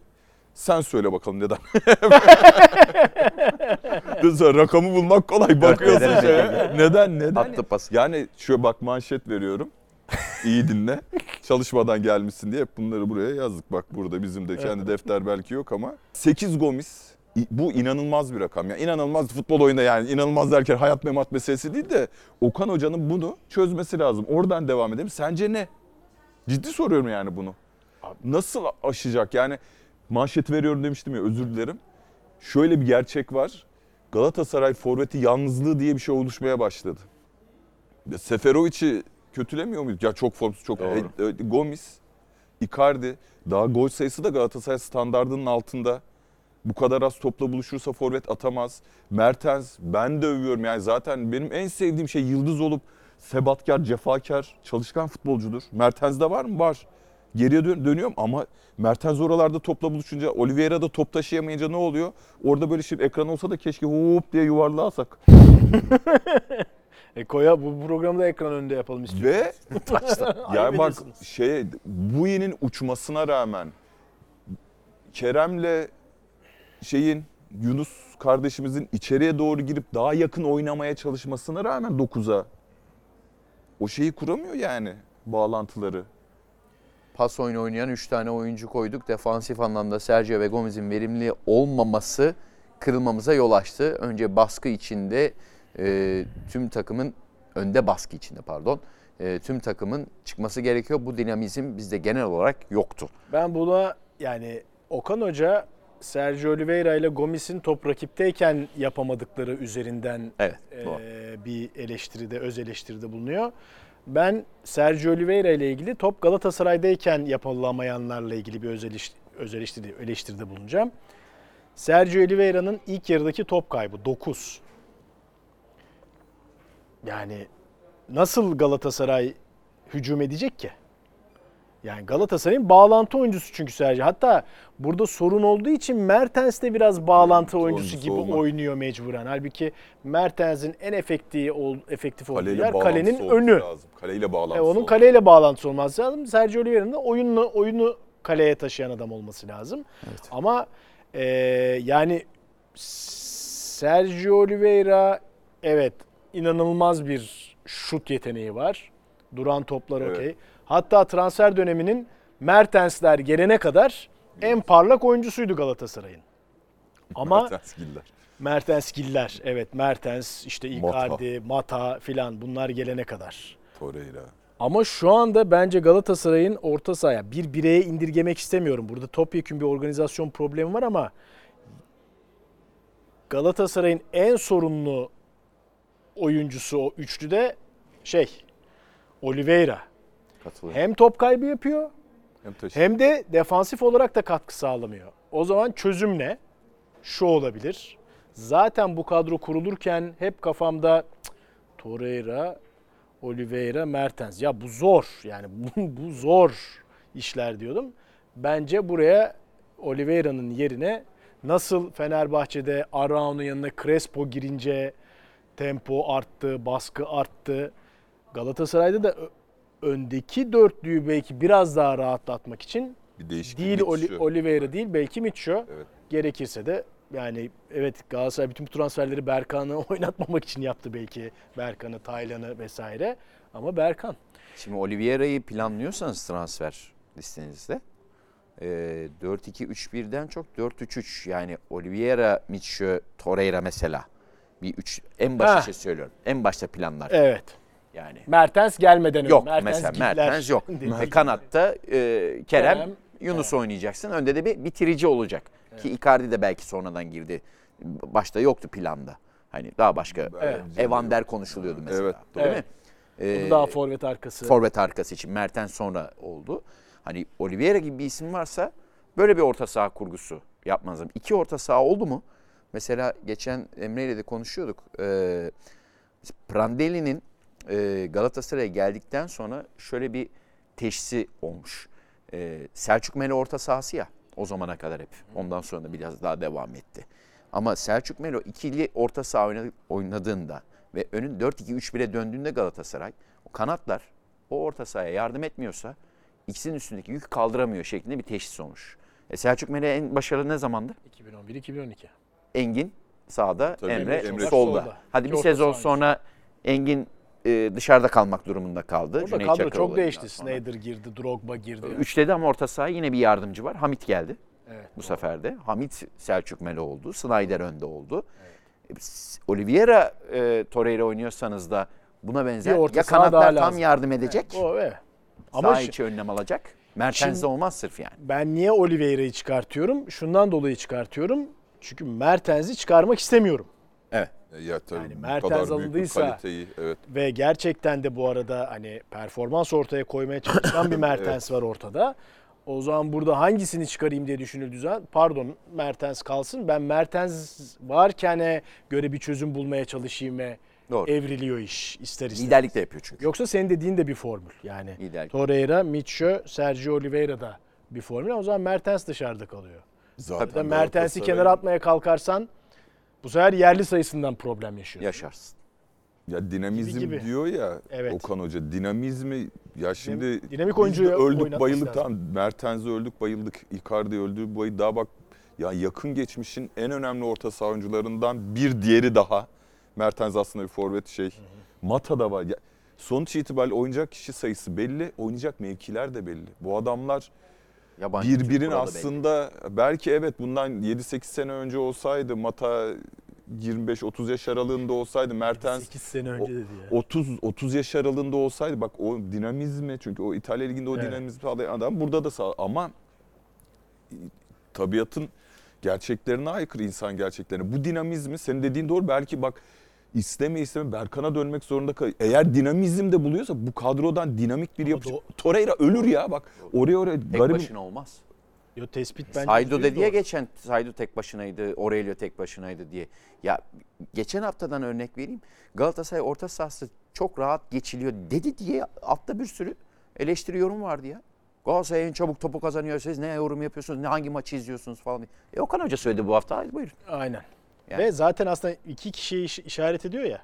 sen söyle bakalım neden. Rakamı bulmak kolay bakıyorsun şeye. Neden neden? Attı pas. Yani şu bak manşet veriyorum. İyi dinle. Çalışmadan gelmişsin diye hep bunları buraya yazdık. Bak burada bizim de kendi defter belki yok ama. 8 Gomis. Bu inanılmaz bir rakam. Ya inanılmaz futbol oyunda yani inanılmaz derken hayat memat meselesi değil de Okan Hoca'nın bunu çözmesi lazım. Oradan devam edelim. Sence ne? Ciddi soruyorum yani bunu. Nasıl aşacak? Yani manşet veriyorum demiştim ya özür dilerim. Şöyle bir gerçek var. Galatasaray forveti yalnızlığı diye bir şey oluşmaya başladı. Seferovic'i kötülemiyor muyuz? Ya çok formsuz, çok. E, e, Gomis, Icardi daha gol sayısı da Galatasaray standardının altında. Bu kadar az topla buluşursa forvet atamaz. Mertens ben de övüyorum yani zaten benim en sevdiğim şey yıldız olup sebatkar, cefakar, çalışkan futbolcudur. Mertens'de var mı? Var. Geriye dön- dönüyorum ama Mertens oralarda topla buluşunca Oliveira da top taşıyamayınca ne oluyor? Orada böyle şey ekran olsa da keşke hop diye yuvarlasak. E koya bu programı da ekran önünde yapalım istiyorum. Ve yani bak şey Bui'nin uçmasına rağmen Kerem'le şeyin Yunus kardeşimizin içeriye doğru girip daha yakın oynamaya çalışmasına rağmen 9'a o şeyi kuramıyor yani bağlantıları. Pas oyunu oynayan 3 tane oyuncu koyduk. Defansif anlamda Sergio ve Gomez'in verimli olmaması kırılmamıza yol açtı. Önce baskı içinde e, tüm takımın önde baskı içinde pardon. e, tüm takımın çıkması gerekiyor. Bu dinamizm bizde genel olarak yoktu. Ben buna yani Okan Hoca Sergio Oliveira ile Gomis'in top rakipteyken yapamadıkları üzerinden Evet. e, bir eleştiride, öz eleştiride bulunuyor. Ben Sergio Oliveira ile ilgili top Galatasaray'dayken yapılamayanlarla ilgili bir öz, eleş- öz eleştiri, eleştiride bulunacağım. Sergio Oliveira'nın ilk yarıdaki top kaybı 9. Yani nasıl Galatasaray hücum edecek ki? Yani Galatasaray'ın bağlantı oyuncusu çünkü Sergio. Hatta burada sorun olduğu için Mertens de biraz bağlantı oyuncusu oyuncusu gibi olmak. oynuyor mecburen. Halbuki Mertens'in en efektif, ol- efektif olduğu Kaleyle yer kalenin önü. Lazım. Kaleyle bağlantısı E, onun olması kaleyle bağlantısı olması lazım. Sergio Oliveira'nın da oyunu, oyunu kaleye taşıyan adam olması lazım. Evet. Ama e, yani Sergio Oliveira evet inanılmaz bir şut yeteneği var. Duran toplar Evet. okey. Hatta transfer döneminin Mertensler gelene kadar en parlak oyuncusuydu Galatasaray'ın. Ama Mertens Giller. Mertens Giller, evet Mertens, işte Mata. Icardi, Mata filan bunlar gelene kadar. Torreira. Ama şu anda bence Galatasaray'ın orta sahaya bir bireye indirgemek istemiyorum. Burada topyekun bir organizasyon problemi var ama Galatasaray'ın en sorunlu oyuncusu o üçlüde şey Oliveira. Katılıyorum. Hem top kaybı yapıyor Hem hem de defansif olarak da katkı sağlamıyor. O zaman çözüm ne? Şu olabilir. Zaten bu kadro kurulurken hep kafamda "Cık, Torreira, Oliveira, Mertens. Ya bu zor. Yani bu, bu zor işler diyordum. Bence buraya Oliveira'nın yerine nasıl Fenerbahçe'de Arao'nun yanına Crespo girince tempo arttı, baskı arttı. Galatasaray'da da öndeki dörtlüyü belki biraz daha rahatlatmak için Bir değişiklik değil Oli-. Oliveira değil belki Mitcho. Evet. Gerekirse de yani evet Galatasaray bütün bu transferleri Berkan'ı oynatmamak için yaptı belki. Berkan'ı, Taylan'ı vesaire. Ama Berkan. Şimdi Oliveira'yı planlıyorsanız transfer listenizde e, 4-2-3-1'den çok 4-3-3 yani Oliveira, Mitchell, Torreira mesela. Bir üç en başta şey söylüyorum. En başta planlar Evet. yani. Mertens gelmeden önce. Yok Mertens mesela Giller Mertens yok. kanatta e, Kerem, Kerem, Yunus oynayacaksın. Önde de bir bitirici olacak. Ki Icardi de belki sonradan girdi. Başta yoktu planda. Hani daha başka Evet. Evander konuşuluyordu mesela. Evet, Değil Evet. mi? Ee, daha forvet arkası. forvet arkası için Mertens sonra oldu. Hani Oliveira gibi bir isim varsa böyle bir orta saha kurgusu yapmanız lazım. İki orta saha oldu mu? Mesela geçen Emre ile de konuşuyorduk. Ee, Prandelli'nin e, Galatasaray'a geldikten sonra şöyle bir teşhisi olmuş. Ee, Selçuk Melo orta sahası ya o zamana kadar hep. Ondan sonra da biraz daha devam etti. Ama Selçuk Melo ikili orta saha oynadı- oynadığında ve önün 4-2-3-1'e döndüğünde Galatasaray o kanatlar o orta sahaya yardım etmiyorsa ikisinin üstündeki yükü kaldıramıyor şeklinde bir teşhis olmuş. E Selçuk Melo en başarılı ne zamandı? 2011-2012. Engin sağda, Tabii, Emre, Emre solda. solda. Hadi bir sezon sonra Engin e, dışarıda kalmak durumunda kaldı. Orada Cüneyt kadro Çakır çok değişti. sonra. Snyder girdi, Drogba girdi. Üçledi ama orta saha yine bir yardımcı var. Hamit geldi Evet. bu sefer de. Hamit Selçuk Melo oldu. Snyder önde oldu. E, s- Oliveira e, Torreira oynuyorsanız da buna benzer ya kanatlar tam lazım. yardım edecek. O evet. Ama sağ içi önlem alacak. Mertens'de olmaz sırf yani. ben niye Oliveira'yı çıkartıyorum? Şundan dolayı çıkartıyorum. Çünkü Mertens'i çıkarmak istemiyorum. Evet. E, Ya tabii Yani Mertens kadar büyük bir alındıysa- kaliteyi evet Ve gerçekten de bu arada hani performans ortaya koymaya çalışan bir Mertens var ortada. O zaman burada hangisini çıkarayım diye düşünüldüğü zaman pardon Mertens kalsın. Ben Mertens varken göre bir çözüm bulmaya çalışayım ve Doğru. evriliyor iş ister istemez. Liderlik de yapıyor çünkü. Yoksa senin dediğin de bir formül. Yani Liderlik. Torreira, Mitchell, Sergio Oliveira da bir formül. O zaman Mertens dışarıda kalıyor. Zaten de Mertens'i kenara atmaya kalkarsan bu sefer yerli sayısından problem yaşıyorsun. Yaşarsın. Ya dinamizm Gibi gibi. diyor ya Evet. Okan Hoca. Dinamizmi ya şimdi dinamik oyuncuyu öldük bayıldık lazım. tamam. Mertens'e öldük bayıldık. Icardi öldü bayıldık. Daha bak ya yakın geçmişin en önemli orta saha oyuncularından bir diğeri daha. Mertens aslında bir forvet şey. Mata da var. Ya, sonuç itibariyle oynayacak kişi sayısı belli. Oynayacak mevkiler de belli. Bu adamlar Yabancı belli. aslında belki evet bundan 7-8 sene önce olsaydı Mata 25-30 yaş aralığında olsaydı Mertens 8 sene önce dedi ya. 30 30 yaş aralığında olsaydı bak o dinamizmi çünkü o İtalya liginde o Evet. dinamizmi sağlayan adam burada da sağ ama tabiatın gerçeklerine aykırı insan gerçeklerine. Bu dinamizmi senin dediğin doğru belki bak isteme isteme Berkan'a dönmek zorunda kal. Eğer dinamizm de buluyorsa bu kadrodan dinamik bir yapıcı. Torreira ölür ya bak. Oraya oraya Tek garip. başına olmaz. Yo tespit bence Saydo dedi ya geçen Saydo tek başınaydı, Aurelio tek başınaydı diye. Ya geçen haftadan örnek vereyim. Galatasaray orta sahası çok rahat geçiliyor dedi diye altta bir sürü eleştiri yorum vardı ya. Galatasaray en çabuk topu kazanıyor. Siz ne yorum yapıyorsunuz, ne hangi maçı izliyorsunuz falan diye. E Okan Hoca söyledi bu hafta. Hadi buyurun. Aynen. Yani. Ve zaten aslında iki kişiyi iş- işaret ediyor ya.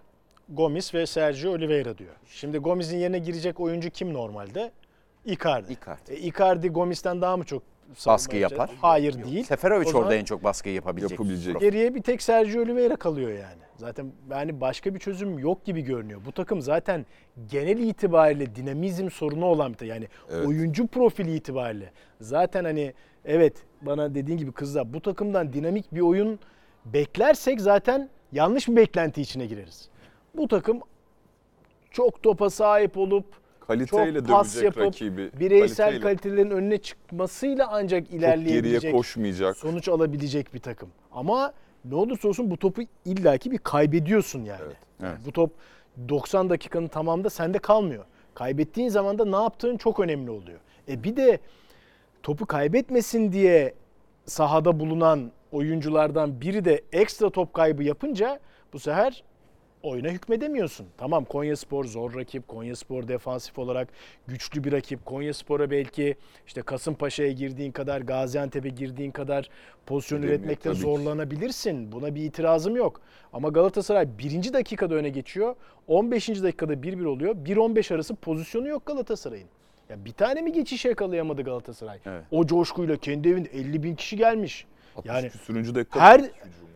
Gomis ve Sergio Oliveira diyor. Şimdi Gomis'in yerine girecek oyuncu kim normalde? Icardi. Icardi. E, Icardi Gomis'ten daha mı çok Baskı yapar. Hayır değil. Seferovic orada en çok baskıyı yapabilecek. Yapabilecek. Geriye bir tek Sergio Oliveira kalıyor yani. Zaten yani başka bir çözüm yok gibi görünüyor. Bu takım zaten genel itibariyle dinamizm sorunu olan bir takım. Yani Evet. oyuncu profili itibariyle zaten hani evet bana dediğin gibi kızlar bu takımdan dinamik bir oyun beklersek zaten yanlış bir beklenti içine gireriz. Bu takım çok topa sahip olup Kaliteyle çok pas dövecek yapıp rakibi. bireysel kaliteyle. kalitelerin önüne çıkmasıyla ancak Çok geriye ilerleyebilecek, koşmayacak. sonuç alabilecek bir takım. Ama ne olursa olsun bu topu illaki bir kaybediyorsun Yani evet. Bu top 90 dakikanın tamamında sende kalmıyor. Kaybettiğin zaman da ne yaptığın çok önemli oluyor. E bir de topu kaybetmesin diye sahada bulunan oyunculardan biri de ekstra top kaybı yapınca bu sefer oyuna hükmedemiyorsun. Tamam Konyaspor zor rakip. Konyaspor defansif olarak güçlü bir rakip. Konyaspor'a belki işte Kasımpaşa'ya girdiğin kadar, Gaziantep'e girdiğin kadar pozisyon Gidemiyor, üretmekte tabii zorlanabilirsin. Buna bir itirazım yok. Ama Galatasaray birinci dakikada öne geçiyor. 15. dakikada 1-1 oluyor. 1-15 arası pozisyonu yok Galatasaray'ın. Ya bir tane mi geçiş yakalayamadı Galatasaray? Evet. O coşkuyla kendi evinde 50 bin kişi gelmiş. 60 Yani küsürüncü dakika. her yani.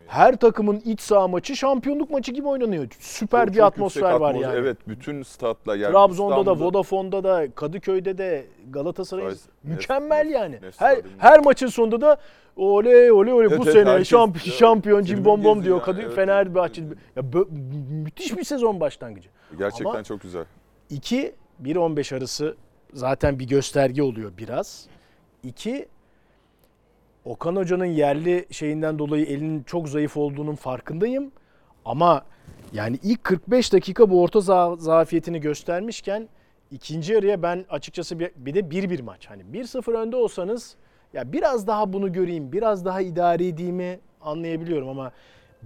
her takımın iç saha maçı şampiyonluk maçı gibi oynanıyor. Süper Çok- bir çok atmosfer var atmosfer. yani. Evet bütün statla yani Trabzon'da da, İstanbul'da- Vodafone'da da, Kadıköy'de de Galatasaray Nef- mükemmel nef- yani. nef- her stadyumu. her maçın sonunda da oley oley oley Evet, bu evet, sene herkes- şamp- ya, şampiyon cimbom bom diyor yani, Kadı evet, Fenerbahçe. evet. Ya bö- müthiş bir sezon başlangıcı. Gerçekten Ama- çok güzel. 2 1-15 arası zaten bir gösterge oluyor biraz. 2 Okan Hoca'nın yerli şeyinden dolayı elinin çok zayıf olduğunun farkındayım. Ama yani ilk 45 dakika bu orta za- zafiyetini göstermişken ikinci yarıya ben açıkçası bir, bir de 1-1 maç. Hani 1-0 önde olsanız ya biraz daha bunu göreyim, biraz daha idare edeyimi anlayabiliyorum ama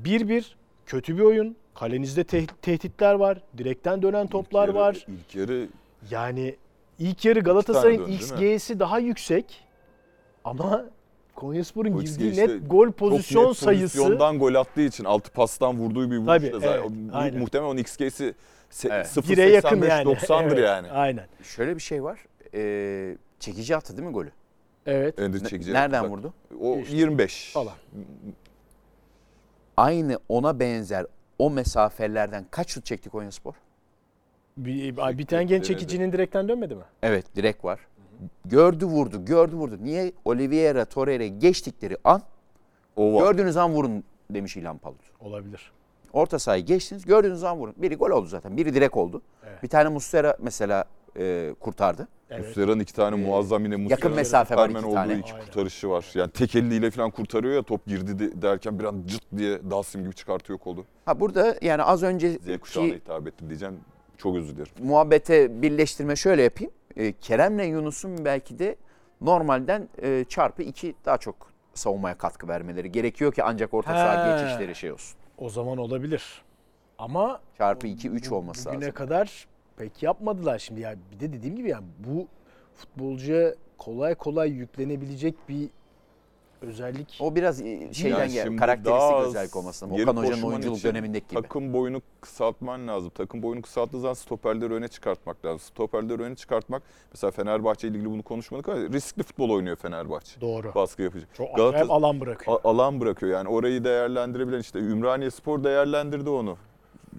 1-1 kötü bir oyun. Kalenizde te- tehditler var. Direkten dönen toplar İlk yarı- var. İlk yarı Yani ilk yarı Galatasaray'ın mi? XG'si daha yüksek ama Konyaspor'un girdiği işte net gol pozisyon çok net sayısı pozisyondan gol attığı için altı pastan vurduğu bir vuruş Tabii, da zaten. evet. Muhtemelen onun XG'si Evet. 0.85 bire yakın yani. 90'dır Evet, yani. Aynen. Şöyle bir şey var. Ee, çekici attı değil mi golü? Evet. Ne- çekici. Nereden Bak, vurdu? O İşte 25. falan. Aynı ona benzer o mesafelerden kaç şut çekti Konyaspor? Bir, bir tane genç çekicinin direkten dönmedi mi? Evet direkt var. Gördü vurdu, gördü vurdu. Niye? Oliveira, Torreira geçtikleri an, O var. gördüğünüz an vurun demiş İlhan Palut. Olabilir. Orta sahayı geçtiniz, gördüğünüz an vurun. Biri gol oldu zaten, biri direkt oldu. Evet. Bir tane Muslera mesela e, kurtardı. Evet. Muslera'nın iki tane Ee, muazzam yine Muslera'nın yakın mesafe var iki olduğu tane. iki Aynen. kurtarışı var. Yani tek eliyle falan kurtarıyor ya top girdi de- derken bir an cırt diye Dalsim gibi çıkartıyor kolu. Ha burada yani az Z kuşağına hitap ettim diyeceğim. Çok özür dilerim. muhabbete birleştirme şöyle yapayım. E, Kerem'le Yunus'un belki de normalden e, çarpı iki daha çok savunmaya katkı vermeleri gerekiyor ki ancak orta saha He. geçişleri şey olsun. O zaman olabilir. Ama Çarpı 2 3 olması bugüne lazım. kadar pek yapmadılar şimdi ya. Bir de dediğim gibi yani bu futbolcuya kolay kolay yüklenebilecek bir özellik. O biraz e, şeyden Yani gel, karakteristik özellik olması Okan Hoca'nın oyunculuk dönemindeki gibi. Takım boyunu kısaltman lazım. Takım boyunu kısalttığı zaman stoperleri öne çıkartmak lazım. Stoperleri öne çıkartmak mesela Fenerbahçe ile ilgili bunu konuşmadık ama riskli futbol oynuyor Fenerbahçe. Doğru. Baskı yapıcı. Çok Galata- alan bırakıyor. A- alan bırakıyor yani orayı değerlendirebilen işte Ümraniye Spor değerlendirdi onu.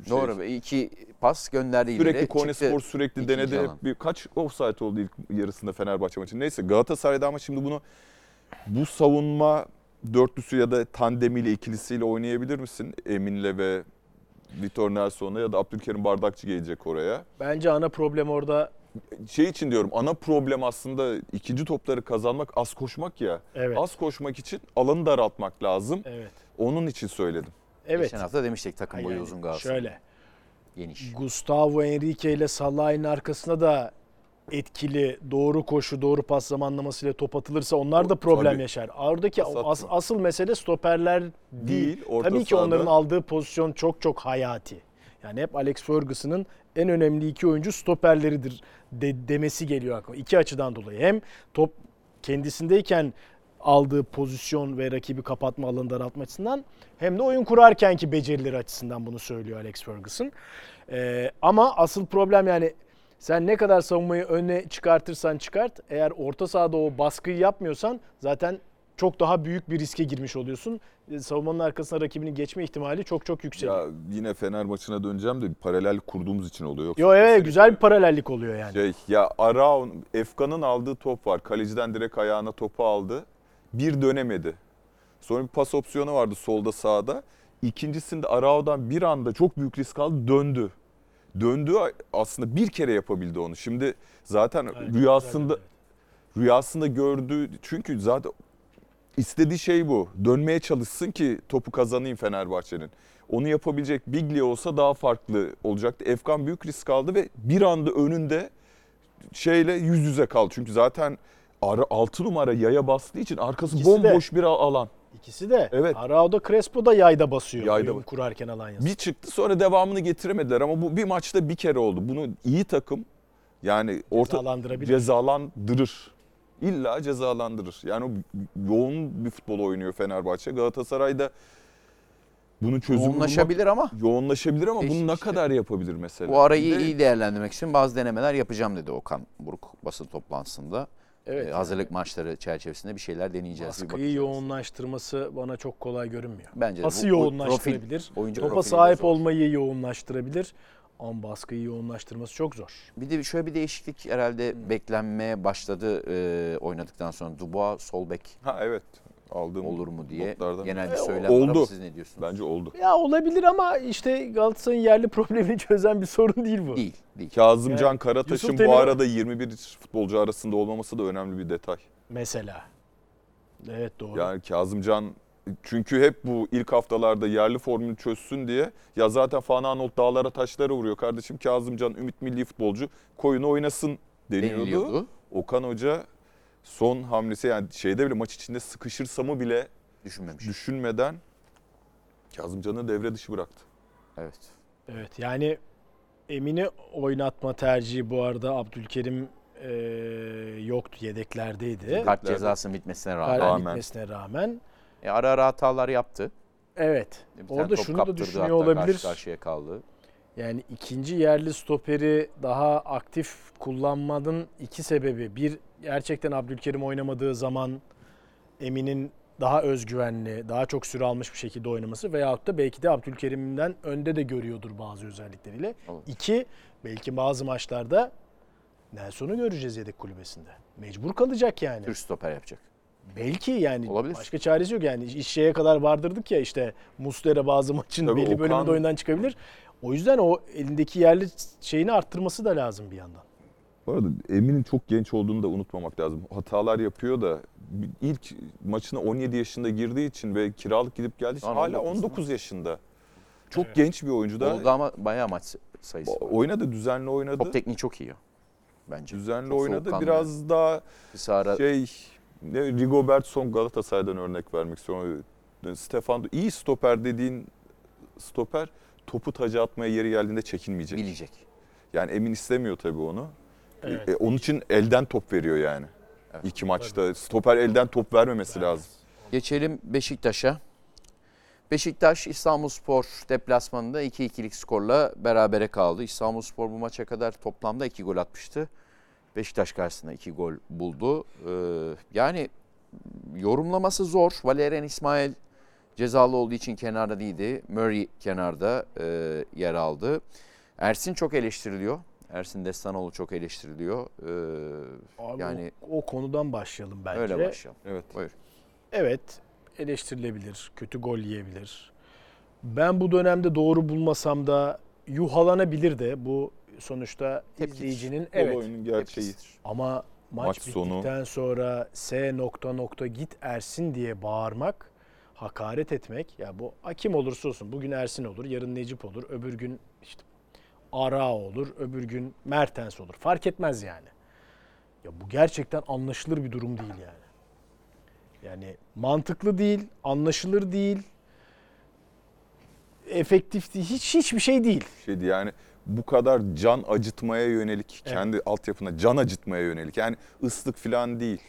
Şey, Doğru. be, iki pas gönderdi ileri. Sürekli Konya çıktı. Spor sürekli denedi. Hep bir, kaç offside oldu ilk yarısında Fenerbahçe maçı. Neyse Galatasaray'da ama şimdi bunu bu savunma dörtlüsü ya da tandemiyle ikilisiyle oynayabilir misin? Emin'le ve Vitor Nelson'la ya da Abdülkerim Bardakçı gelecek oraya. Bence ana problem orada Şey için diyorum ana problem aslında ikinci topları kazanmak az koşmak ya. evet. Az koşmak için alanı daraltmak lazım. Evet. Onun için söyledim. Evet. Geçen hafta demiştik takım boyu Yani uzun Galatasaray. Şöyle. Geniş. Gustavo Henrique ile Salah'ın arkasına da etkili doğru koşu, doğru pas zamanlamasıyla top atılırsa onlar da problem tabii. yaşar. Oradaki as- asıl mesele stoperler değil. Değil, orta Tabii ki sahada. onların aldığı pozisyon çok çok hayati. Yani hep Alex Ferguson'ın en önemli iki oyuncu stoperleridir de- demesi geliyor aklıma. İki açıdan dolayı. Hem top kendisindeyken aldığı pozisyon ve rakibi kapatma alanı daraltma açısından hem de oyun kurarkenki becerileri açısından bunu söylüyor Alex Ferguson. Ee, ama asıl problem yani sen ne kadar savunmayı öne çıkartırsan çıkart eğer orta sahada o baskıyı yapmıyorsan zaten çok daha büyük bir riske girmiş oluyorsun. Ee, Savunmanın arkasına rakibinin geçme ihtimali çok çok yüksek. Ya yine Fener maçına döneceğim de paralel kurduğumuz için oluyor. Yoksa Yo evet güzel bir paralellik oluyor yani. Şey ya Araun, Efkan'ın aldığı top var. Kaleciden direkt ayağına topu aldı. Bir dönemedi. Sonra bir pas opsiyonu vardı solda sağda. İkincisinde Arao'dan bir anda çok büyük risk aldı döndü. Döndü aslında bir kere yapabildi onu. Şimdi zaten Evet, rüyasında güzel, rüyasında gördüğü çünkü zaten istediği şey bu. Dönmeye çalışsın ki topu kazanayım Fenerbahçe'nin. Onu yapabilecek Biglia olsa daha farklı olacaktı. Efkan büyük risk aldı ve bir anda önünde şeyle yüz yüze kaldı. Çünkü zaten 6 numara yaya bastığı için arkası İkisi de. bomboş bir alan. İkisi de. Evet. Arau'da Crespo da yayda basıyor. Yayda oyun kurarken Alanya'sı. Bir çıktı sonra devamını getiremediler ama bu bir maçta bir kere oldu. Bunu iyi takım yani orta cezalandırır. İlla cezalandırır. Yani o yoğun bir futbol oynuyor Fenerbahçe. Galatasaray'da bunun çözümü bulmak Yoğunlaşabilir ama yoğunlaşabilir ama bunu ne işte. kadar yapabilir mesela? bu arayı de iyi değerlendirmek için bazı denemeler yapacağım dedi Okan Buruk basın toplantısında. Evet. Ee, hazırlık maçları çerçevesinde bir şeyler deneyeceğiz. Baskıyı yoğunlaştırması bana çok kolay görünmüyor. Bence Pası bu- yoğunlaştırabilir. profil, oyuncu Topa sahip zor. olmayı yoğunlaştırabilir. Ama baskıyı yoğunlaştırması çok zor. Bir de şöyle bir değişiklik herhalde beklenmeye başladı e, oynadıktan sonra. Dubois sol bek Ha evet aldığım olur mu diye notlardan. genel bir E, söylem var ama oldu. siz ne diyorsunuz? Bence oldu. Ya olabilir ama işte Galatasaray'ın yerli problemini çözen bir sorun değil bu. Değil, değil. Kazımcan Yani Karataş'ın Yusuf bu Demir- arada 21 futbolcu arasında olmaması da önemli bir detay. Mesela. Evet doğru. Yani Kazımcan çünkü hep bu ilk haftalarda yerli formülü çözsün diye ya zaten Fananol dağlara taşlara vuruyor kardeşim Kazımcan Ümit milli futbolcu koyunu oynasın deniyordu. Deniliyordu. Okan Hoca son hamlesi yani şeyde bile maç içinde sıkışırsa mı bile Düşünmemiş. düşünmeden Kazımcan'ı devre dışı bıraktı. evet. Evet yani Emin'i oynatma tercihi bu arada Abdülkerim e, yoktu yedeklerdeydi. Kart cezasının bitmesine rağmen. Rağmen. bitmesine rağmen. E, ara ara hatalar yaptı. Evet. Bir tane Orada şunu da düşünüyor hatta, olabilir. Karşı karşıya kaldı. Yani ikinci yerli stoperi daha aktif kullanmanın iki sebebi. Bir gerçekten Abdülkerim oynamadığı zaman Emin'in daha özgüvenli, daha çok süre almış bir şekilde oynaması veyahut da belki de Abdülkerim'den önde de görüyordur bazı özellikleriyle. Olabilir. İki, belki bazı maçlarda Nelson'u göreceğiz yedek kulübesinde. Mecbur kalacak yani. Türk stoper yapacak. Belki yani Olabilir. başka çaresi yok yani iş şeye kadar vardırdık ya işte Muslera bazı maçın Tabii belli Okan- bölümünde oyundan çıkabilir. O yüzden o elindeki yerli şeyini arttırması da lazım bir yandan. Bu arada Emin'in çok genç olduğunu da unutmamak lazım. Hatalar yapıyor da ilk maçına 17 yaşında girdiği için ve kiralık gidip geldiği için Lan hala 19 19 yaşında. Çok Evet. genç bir oyuncu da. Oldu ama bayağı maç sayısı. var. Oynadı, düzenli oynadı. Top tekniği çok iyi o. Bence. Düzenli Çok oynadı. Biraz daha Kısa ara şey ne Rigobertson Galatasaray'dan örnek vermek istiyorum. Stefan iyi stoper dediğin stoper topu taca atmaya yeri geldiğinde çekinmeyecek. bilecek. Yani Emin istemiyor tabii onu. Evet. E, onun için elden top veriyor yani. Evet. İki maçta stoper elden top vermemesi lazım. Geçelim Beşiktaş'a. Beşiktaş İstanbulspor deplasmanında 2-2'lik skorla berabere kaldı. İstanbulspor bu maça kadar toplamda 2 gol atmıştı. Beşiktaş karşısında 2 gol buldu. Ee, yani yorumlaması zor. Valerian İsmail cezalı olduğu için kenarda değildi. Murray kenarda e, yer aldı. Ersin çok eleştiriliyor. Ersin Destanoğlu çok eleştiriliyor. Ee, Abi Yani- o, o konudan başlayalım bence. öyle başlayalım. Evet. Buyur. Evet eleştirilebilir, kötü gol yiyebilir. Ben bu dönemde doğru bulmasam da yuhalanabilir de bu sonuçta Tepkidir. izleyicinin Evet. evet oyunun gerçeği. Tepkisidir. Ama maç, Maç sonu- bittikten sonra S nokta nokta git Ersin diye bağırmak, hakaret etmek. Ya bu kim olursa olsun. Bugün Ersin olur, yarın Necip olur, öbür gün işte Ara olur, öbür gün Mertens olur. Fark etmez yani. Ya bu gerçekten anlaşılır bir durum değil yani. Yani mantıklı değil, anlaşılır değil, efektif değil, hiç hiçbir şey değil. Şeydi yani bu kadar can acıtmaya yönelik, kendi altyapına can acıtmaya yönelik. Yani ıslık falan değil.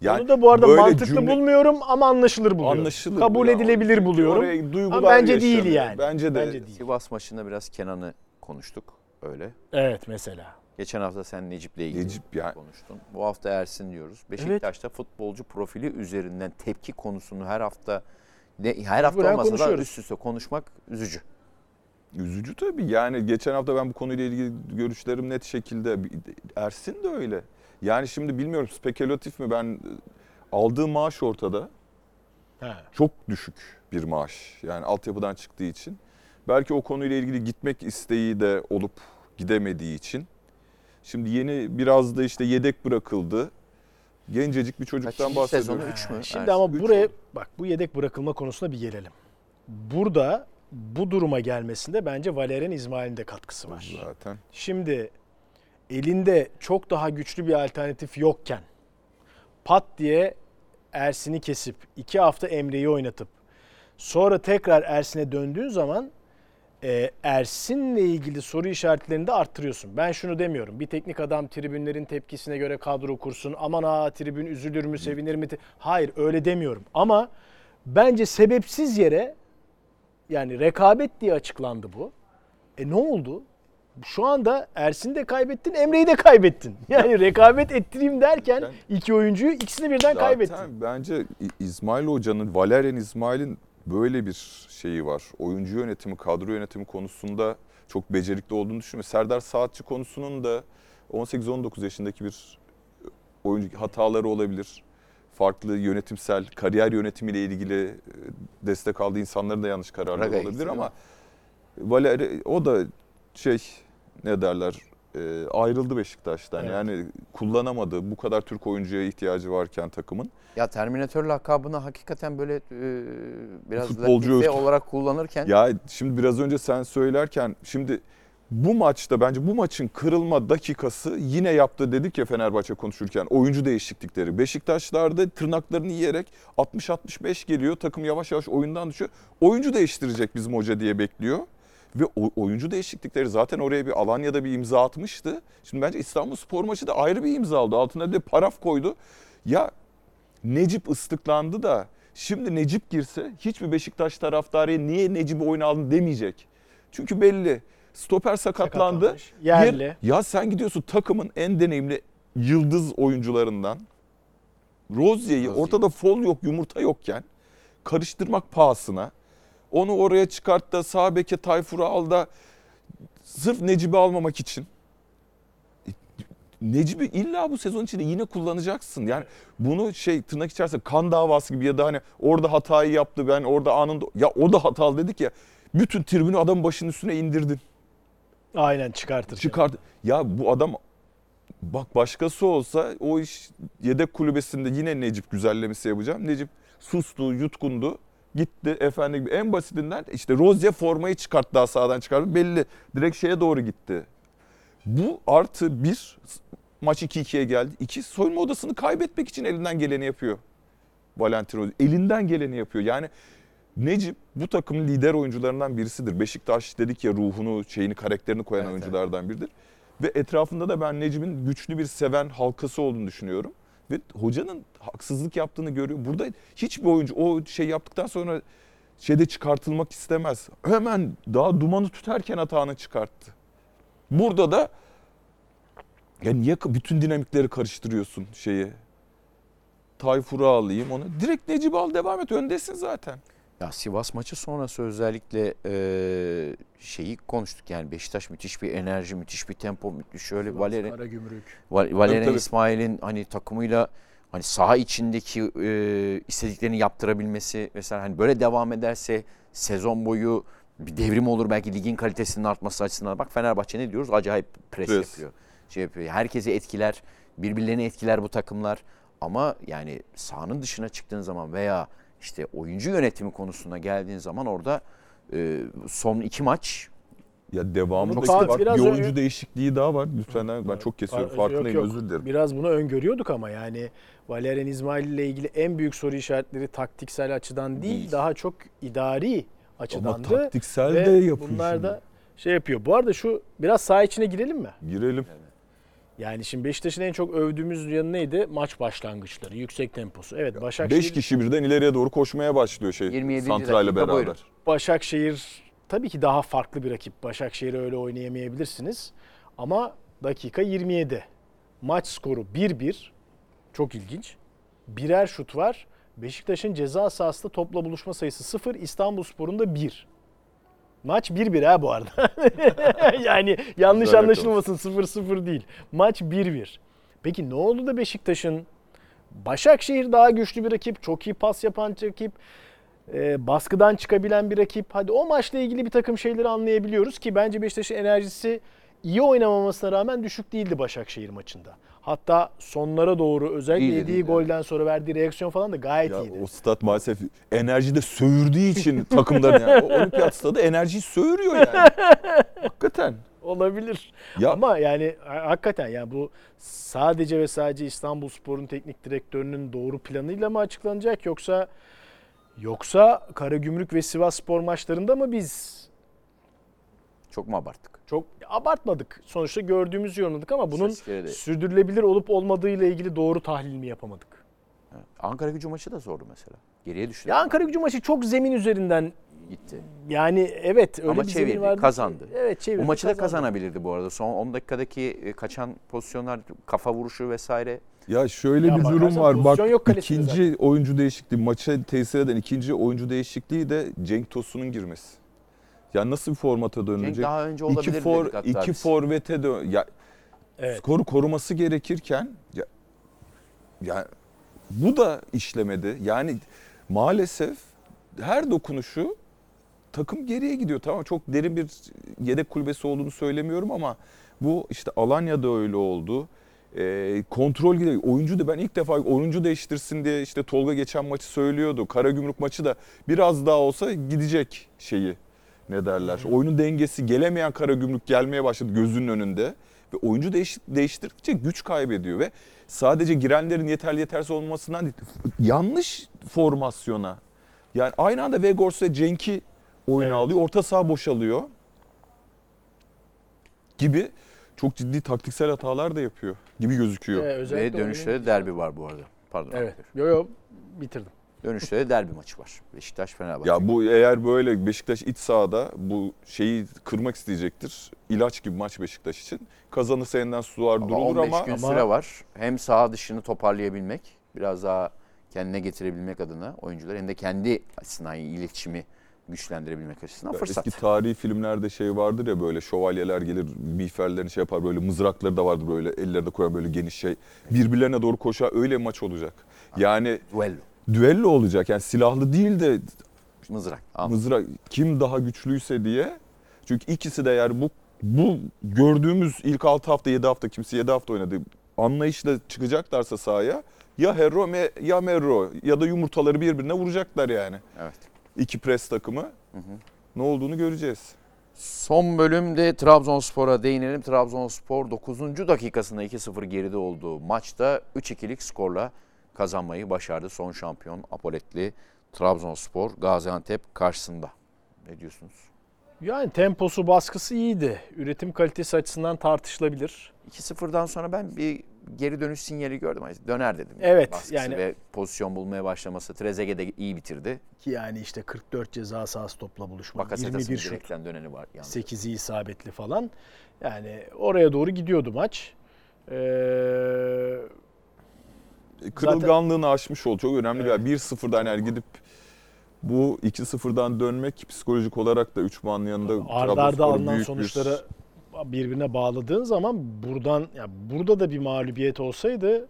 Yani Onu da bu arada böyle mantıklı cümle- bulmuyorum ama anlaşılır buluyorum. Anlaşılır. Kabul Ya. edilebilir buluyorum. oraya duygular Ama bence değil yaşanıyor. yani. Bence de. Bence değil. Sivas maçında biraz Kenan'ı konuştuk öyle. Evet mesela. Geçen hafta sen Necip'le ilgili Necip yani konuştun. Bu hafta Ersin diyoruz. Beşiktaş'ta futbolcu profili üzerinden tepki konusunu her hafta ne, her hafta olmasa da üst üste konuşmak üzücü. üzücü tabii. Yani geçen hafta ben bu konuyla ilgili görüşlerim net şekilde Ersin de öyle. Yani şimdi bilmiyorum spekülatif mi ben aldığı maaş ortada. He. Çok düşük bir maaş. Yani altyapıdan çıktığı için. Belki o konuyla ilgili gitmek isteği de olup gidemediği için. Şimdi yeni biraz da işte yedek bırakıldı. Gencecik bir çocuktan Kaçıncı bahsediyoruz. sezonu? Mü? Şimdi ama Üç buraya bak bu yedek bırakılma konusuna bir gelelim. Burada bu duruma gelmesinde bence Valerian İsmail'in de katkısı var. Zaten. Şimdi elinde çok daha güçlü bir alternatif yokken pat diye Ersin'i kesip iki hafta Emre'yi oynatıp sonra tekrar Ersin'e döndüğün zaman e, Ersin'le ilgili soru işaretlerini de arttırıyorsun. Ben şunu demiyorum. Bir teknik adam tribünlerin tepkisine göre kadro kursun. Aman ha tribün üzülür mü sevinir mi? Hayır öyle demiyorum. Ama bence sebepsiz yere yani rekabet diye açıklandı bu. E ne oldu? Şu anda Ersin'i de kaybettin, Emre'yi de kaybettin. Yani rekabet ettireyim derken iki oyuncuyu ikisini birden kaybettin. Zaten bence İ- İsmail Hoca'nın, Valerian İsmail'in böyle bir şeyi var. Oyuncu yönetimi, kadro yönetimi konusunda çok becerikli olduğunu düşünüyorum. Serdar Saatçi konusunun da 18-19 yaşındaki bir oyuncu hataları olabilir. Farklı yönetimsel, kariyer yönetimiyle ilgili e, destek aldığı insanların da yanlış kararları Braga olabilir ama Valeri o da şey ne derler e, ayrıldı Beşiktaş'tan. Evet. Yani kullanamadı. Bu kadar Türk oyuncuya ihtiyacı varken takımın. Ya Terminator lakabını hakikaten böyle e, biraz Futbolcu olarak kullanırken Ya şimdi biraz önce sen söylerken şimdi bu maçta bence bu maçın kırılma dakikası yine yaptı dedik ya Fenerbahçe konuşurken oyuncu değişiklikleri. Beşiktaşlarda tırnaklarını yiyerek 60-65 geliyor takım yavaş yavaş oyundan düşüyor. Oyuncu değiştirecek bizim hoca diye bekliyor. Ve oyuncu değişiklikleri zaten oraya bir Alanya'da bir imza atmıştı. Şimdi bence İstanbul Spor maçı da ayrı bir imza aldı. Altına bir paraf koydu. Ya Necip ıslıklandı da şimdi Necip girse hiçbir Beşiktaş taraftarı niye Necip'i oyuna aldın demeyecek. Çünkü belli. Stoper sakatlandı. Sakatlanmış. Yerli. Yer- ya sen gidiyorsun takımın en deneyimli yıldız oyuncularından Rozier'i Rozier. ortada fol yok yumurta yokken karıştırmak pahasına onu oraya çıkart da sağ beke Tayfur'u al da sırf Necip'i almamak için Necip'i illa bu sezon içinde yine kullanacaksın. Yani bunu şey tırnak içerisinde kan davası gibi ya da hani orada hatayı yaptı ben orada anında ya o da hatalı dedik ya bütün tribünü adamın başının üstüne indirdin. Aynen çıkartır. Çıkart. Ya bu adam bak başkası olsa o iş yedek kulübesinde yine Necip güzellemesi yapacağım. Necip sustu, yutkundu. Gitti efendi gibi. En basitinden işte Rozier formayı çıkarttı daha sağdan çıkardı. Belli. Direkt şeye doğru gitti. Bu artı bir maç 2-2'ye geldi. İki soyunma odasını kaybetmek için elinden geleni yapıyor. Valentin Rozier. Elinden geleni yapıyor. Yani Necip bu takımın lider oyuncularından birisidir. Beşiktaş dedik ya ruhunu, şeyini, karakterini koyan Evet, oyunculardan biridir. Ve etrafında da ben Necip'in güçlü bir seven halkası olduğunu düşünüyorum. Ve hocanın haksızlık yaptığını görüyor. Burada hiçbir oyuncu o şey yaptıktan sonra şeyde çıkartılmak istemez. Hemen daha dumanı tüterken hatanı çıkarttı. Burada da ya niye bütün dinamikleri karıştırıyorsun şeye? Tayfur'u alayım onu. Direkt Necip'i al devam et. Öndesin zaten. Ya Sivas maçı sonrası özellikle e, şeyi konuştuk yani Beşiktaş müthiş bir enerji, müthiş bir tempo, müthiş şöyle Valeri Karagümrük. Val- Valerian. İsmail'in hani takımıyla hani saha içindeki e, istediklerini yaptırabilmesi mesela hani böyle devam ederse sezon boyu bir devrim olur belki ligin kalitesinin artması açısından. Bak Fenerbahçe ne diyoruz? Acayip pres, Pres. yapıyor. Şey yapıyor. Herkesi etkiler, birbirlerini etkiler bu takımlar. Ama yani sahanın dışına çıktığın zaman veya işte oyuncu yönetimi konusuna geldiğin zaman orada e, son iki maç Ya saat bak biraz bir önce- oyuncu değişikliği daha var. Lütfen ben çok kesiyorum. Yok, Farkındayım yok. özür dilerim. Biraz bunu öngörüyorduk ama yani Valerian İsmail ile ilgili en büyük soru işaretleri taktiksel açıdan değil, Değil. daha çok idari Ama açıdandı. taktiksel Ve de yapıyor bunlar şimdi. da şey yapıyor. Bu arada şu biraz saha içine girelim mi? Girelim. Yani şimdi Beşiktaş'ın en çok övdüğümüz yanı neydi? Maç başlangıçları, yüksek temposu. Evet Başakşehir 5 kişi birden ileriye doğru koşmaya başlıyor şey 27. Santra ile dakika beraber. buyurun. Başakşehir tabii ki daha farklı bir rakip. Başakşehir'i öyle oynayamayabilirsiniz. Ama dakika 27. Maç skoru 1-1. Çok ilginç. Birer şut var. Beşiktaş'ın ceza sahasında topla buluşma sayısı 0, İstanbulspor'un da 1. Maç 1-1 ha bu arada. yani yanlış Güzel anlaşılmasın 0-0 değil. Maç 1-1. Peki ne oldu da Beşiktaş'ın Başakşehir daha güçlü bir rakip, çok iyi pas yapan rakip, e, baskıdan çıkabilen bir rakip. Hadi o maçla ilgili bir takım şeyleri anlayabiliyoruz ki bence Beşiktaş'ın enerjisi iyi oynamamasına rağmen düşük değildi Başakşehir maçında. Hatta sonlara doğru özellikle İyiydi, yediği iyiydi. golden sonra verdiği reaksiyon falan da gayet Ya iyiydi. o stat maalesef enerjide söğürdüğü için takımların yani. O olimpiyat stadı enerjiyi söğürüyor yani. Hakikaten. Olabilir. Ya Ama yani ha- hakikaten yani bu sadece ve sadece İstanbulspor'un teknik direktörünün doğru planıyla mı açıklanacak yoksa yoksa Karagümrük ve Sivasspor maçlarında mı biz Çok mu abarttık? çok abartmadık. Sonuçta gördüğümüzü yorumladık ama bunun sürdürülebilir olup olmadığıyla ilgili doğru tahlil mi yapamadık? Evet. Ankara gücü maçı da zordu mesela. Geriye düştü. Ya Ankara gücü maçı çok zemin üzerinden gitti. yani evet öyle Ama bir zemin çevirdi, vardı kazandı. Evet çevirdi. Bu maçı da kazandı. kazanabilirdi bu arada. Son 10 dakikadaki e, kaçan pozisyonlar, kafa vuruşu vesaire. ya şöyle Ya bir durum var. Bak yok ikinci oyuncu değişikliği maça tesir eden ikinci oyuncu değişikliği de Cenk Tosun'un girmesi. Ya nasıl bir formata Cenk dönülecek? daha önce İki olabilir for dedik hatta iki biz. forvete dön ya Evet. skoru koruması gerekirken ya, ya bu da işlemedi. Yani maalesef her dokunuşu takım geriye gidiyor. Tamam çok derin bir yedek kulübesi olduğunu söylemiyorum ama bu işte Alanya'da öyle oldu. Ee, kontrol gidiyor. Oyuncu da ben ilk defa oyuncu değiştirsin diye işte Tolga geçen maçı söylüyordu. Karagümrük maçı da biraz daha olsa gidecek şeyi ne derler. Oyunun dengesi gelemeyen Karagümrük gelmeye başladı gözünün önünde. Ve oyuncu değiş, değiştirdikçe güç kaybediyor ve sadece girenlerin yeterli yetersiz olmasından değil, yanlış formasyona. Yani aynı anda Vegors ve Cenk'i oyuna Evet. alıyor. Orta saha boşalıyor. Gibi çok ciddi taktiksel hatalar da yapıyor gibi gözüküyor. Ee, Ve de derbi var bu arada. Pardon. Evet. Yo yo bitirdim. Dönüşte de derbi maçı var. Beşiktaş Fenerbahçe. Ya bu eğer böyle Beşiktaş iç sahada bu şeyi kırmak isteyecektir. İlaç gibi maç Beşiktaş için. Kazanırsa yeniden sular Ama durulur 15 ama gün ama- süre var. Hem saha dışını toparlayabilmek, biraz daha kendine getirebilmek adına oyuncular hem de kendi açısından iletişimi güçlendirebilmek açısından Ya fırsat. Eski tarihi filmlerde şey vardır ya böyle şövalyeler gelir miğferlerini şey yapar böyle mızrakları da vardır böyle ellerinde koyar böyle geniş şey. Birbirlerine doğru koşar öyle bir maç olacak. Yani Duello, düello olacak yani silahlı değil de mızrak. Anladım. mızrak kim daha güçlüyse diye. Çünkü ikisi de eğer bu bu gördüğümüz ilk 6 hafta 7 hafta kimse 7 hafta oynadı anlayışla çıkacaklarsa sahaya ya Herro ya Merro ya da yumurtaları birbirine vuracaklar yani. Evet. İki pres takımı. Ne olduğunu göreceğiz. Son bölümde Trabzonspor'a değinelim. Trabzonspor 9. dakikasında 2-0 geride olduğu maçta 3-2'lik skorla kazanmayı başardı. Son şampiyon Apoletli Trabzonspor Gaziantep karşısında. Ne diyorsunuz? Yani temposu baskısı iyiydi. Üretim kalitesi açısından tartışılabilir. 2-0'dan sonra ben bir geri dönüş sinyali gördüm. Döner dedim. Evet, Baskısı yani- ve pozisyon bulmaya başlaması. Trezeguet de iyi bitirdi. Ki yani işte 44 ceza sahası topla buluşma. Bakasetas'ın 21 şut. döneni var. Yani. 8'i isabetli falan. Yani oraya doğru gidiyordu maç. Ee, Kırılganlığını aşmış oldu. Çok önemli bir 1-0'dan eğer gidip bu 2-0'dan dönmek psikolojik olarak da 3 puanın yanında arda arda alınan büyük bir- birbirine bağladığın zaman buradan ya burada da bir mağlubiyet olsaydı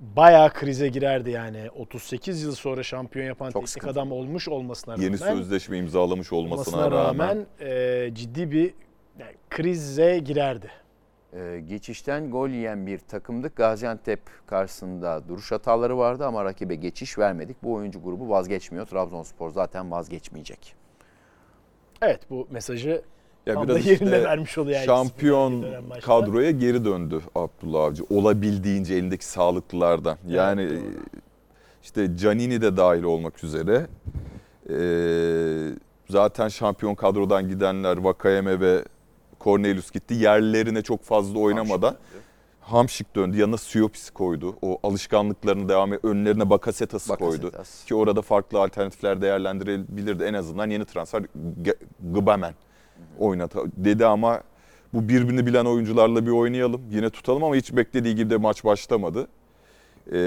bayağı krize girerdi yani. 38 yıl sonra şampiyon yapan Çok teknik sıkıntı. adam olmuş olmasına rağmen yeni sözleşme imzalamış olmasına, olmasına rağmen, rağmen e, ciddi bir yani krize girerdi. Ee, geçişten gol yiyen bir takımdık. Gaziantep karşısında duruş hataları vardı ama rakibe geçiş vermedik. Bu oyuncu grubu vazgeçmiyor. Trabzonspor zaten vazgeçmeyecek. Evet bu mesajı ya tam biraz da yerinde işte vermiş oluyor yani. şampiyon kadroya geri döndü Abdullah Avcı. Olabildiğince elindeki sağlıklılardan. Yani doğru. e, işte Canini de dahil olmak üzere. Ee, zaten şampiyon kadrodan gidenler Vakayeme ve Cornelius gitti. Yerlerine çok fazla oynamadan Hamşik döndü. Yanına Siopis koydu. O alışkanlıklarını devam et. Önlerine Bakasetas'ı koydu. Bakasetas. Ki orada farklı alternatifler değerlendirebilirdi. En azından yeni transfer G- Gbamen oynat dedi ama bu birbirini bilen oyuncularla bir oynayalım. Yine tutalım ama hiç beklediği gibi de maç başlamadı. Ee,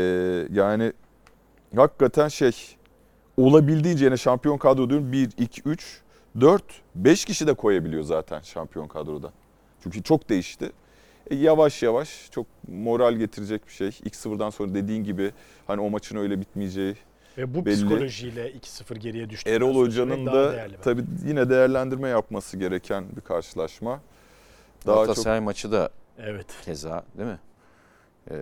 yani hakikaten şey olabildiğince yine şampiyon kadro diyorum 1, 2, 3, 4, 5 kişi de koyabiliyor zaten şampiyon kadroda. Çünkü çok değişti. E, yavaş yavaş çok moral getirecek bir şey. 2-0'dan sonra dediğin gibi hani o maçın öyle bitmeyeceği. Ve bu Belli. psikolojiyle 2-0 geriye düştü. Erol Hoca'nın da tabii yine değerlendirme yapması gereken bir karşılaşma. Daha çok Galatasaray maçı da Evet. keza değil mi? Ee,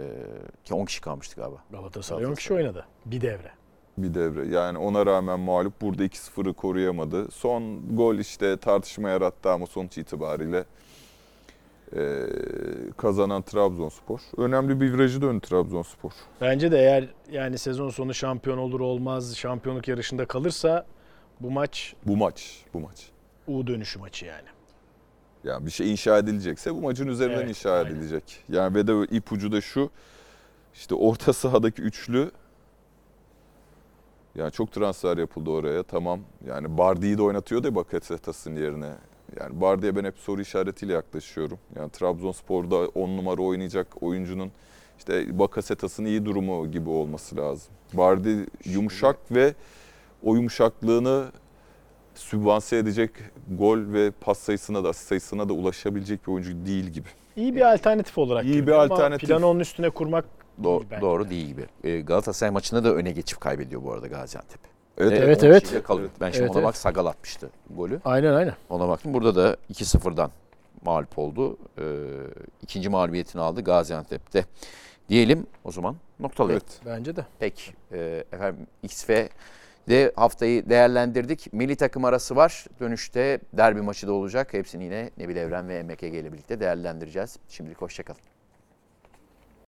ki 10 kişi kalmıştı galiba. Galatasaray 10 kişi oynadı. Bir devre. Bir devre. Yani ona rağmen mağlup burada 2-0'ı koruyamadı. Son gol işte tartışma yarattı ama sonuç itibariyle e, kazanan Trabzonspor. Önemli bir virajı döndü Trabzonspor. Bence de eğer yani sezon sonu şampiyon olur olmaz şampiyonluk yarışında kalırsa bu maç Bu maç, bu maç. U dönüşü maçı yani. Yani bir şey inşa edilecekse bu maçın üzerinden Evet, inşa aynen. edilecek. Yani ve de ipucu da şu. işte orta sahadaki üçlü yani çok transfer yapıldı oraya tamam. Yani Bardi'yi de oynatıyordu ya Bakasetas'ın yerine. Yani Bardi'ye ben hep soru işaretiyle yaklaşıyorum. Yani Trabzonspor'da 10 numara oynayacak oyuncunun işte Bakasetas'ın iyi durumu gibi olması lazım. Bardi yumuşak ve o yumuşaklığını sübvanse edecek gol ve pas sayısına da asist sayısına da ulaşabilecek bir oyuncu değil gibi. İyi bir alternatif olarak İyi bir görünüyor ama alternatif. planı onun üstüne kurmak Do- bence doğru de. değil gibi. Ee, Galatasaray maçında da öne geçip kaybediyor bu arada Gaziantep. Evet, Ve Evet, 10 evet. kalıyor. Ben şimdi Evet, ona evet. bak Sagal atmıştı golü. aynen aynen. Ona baktım. Burada da 2-0'dan mağlup oldu. Ee, ikinci mağlubiyetini aldı Gaziantep'te. Diyelim o zaman noktalayalım. Evet. Bence de. Peki e, efendim XF de haftayı değerlendirdik. Milli takım arası var. Dönüşte derbi maçı da olacak. Hepsini yine Nebil Evren ve Ege ile birlikte değerlendireceğiz. Şimdilik hoşçakalın.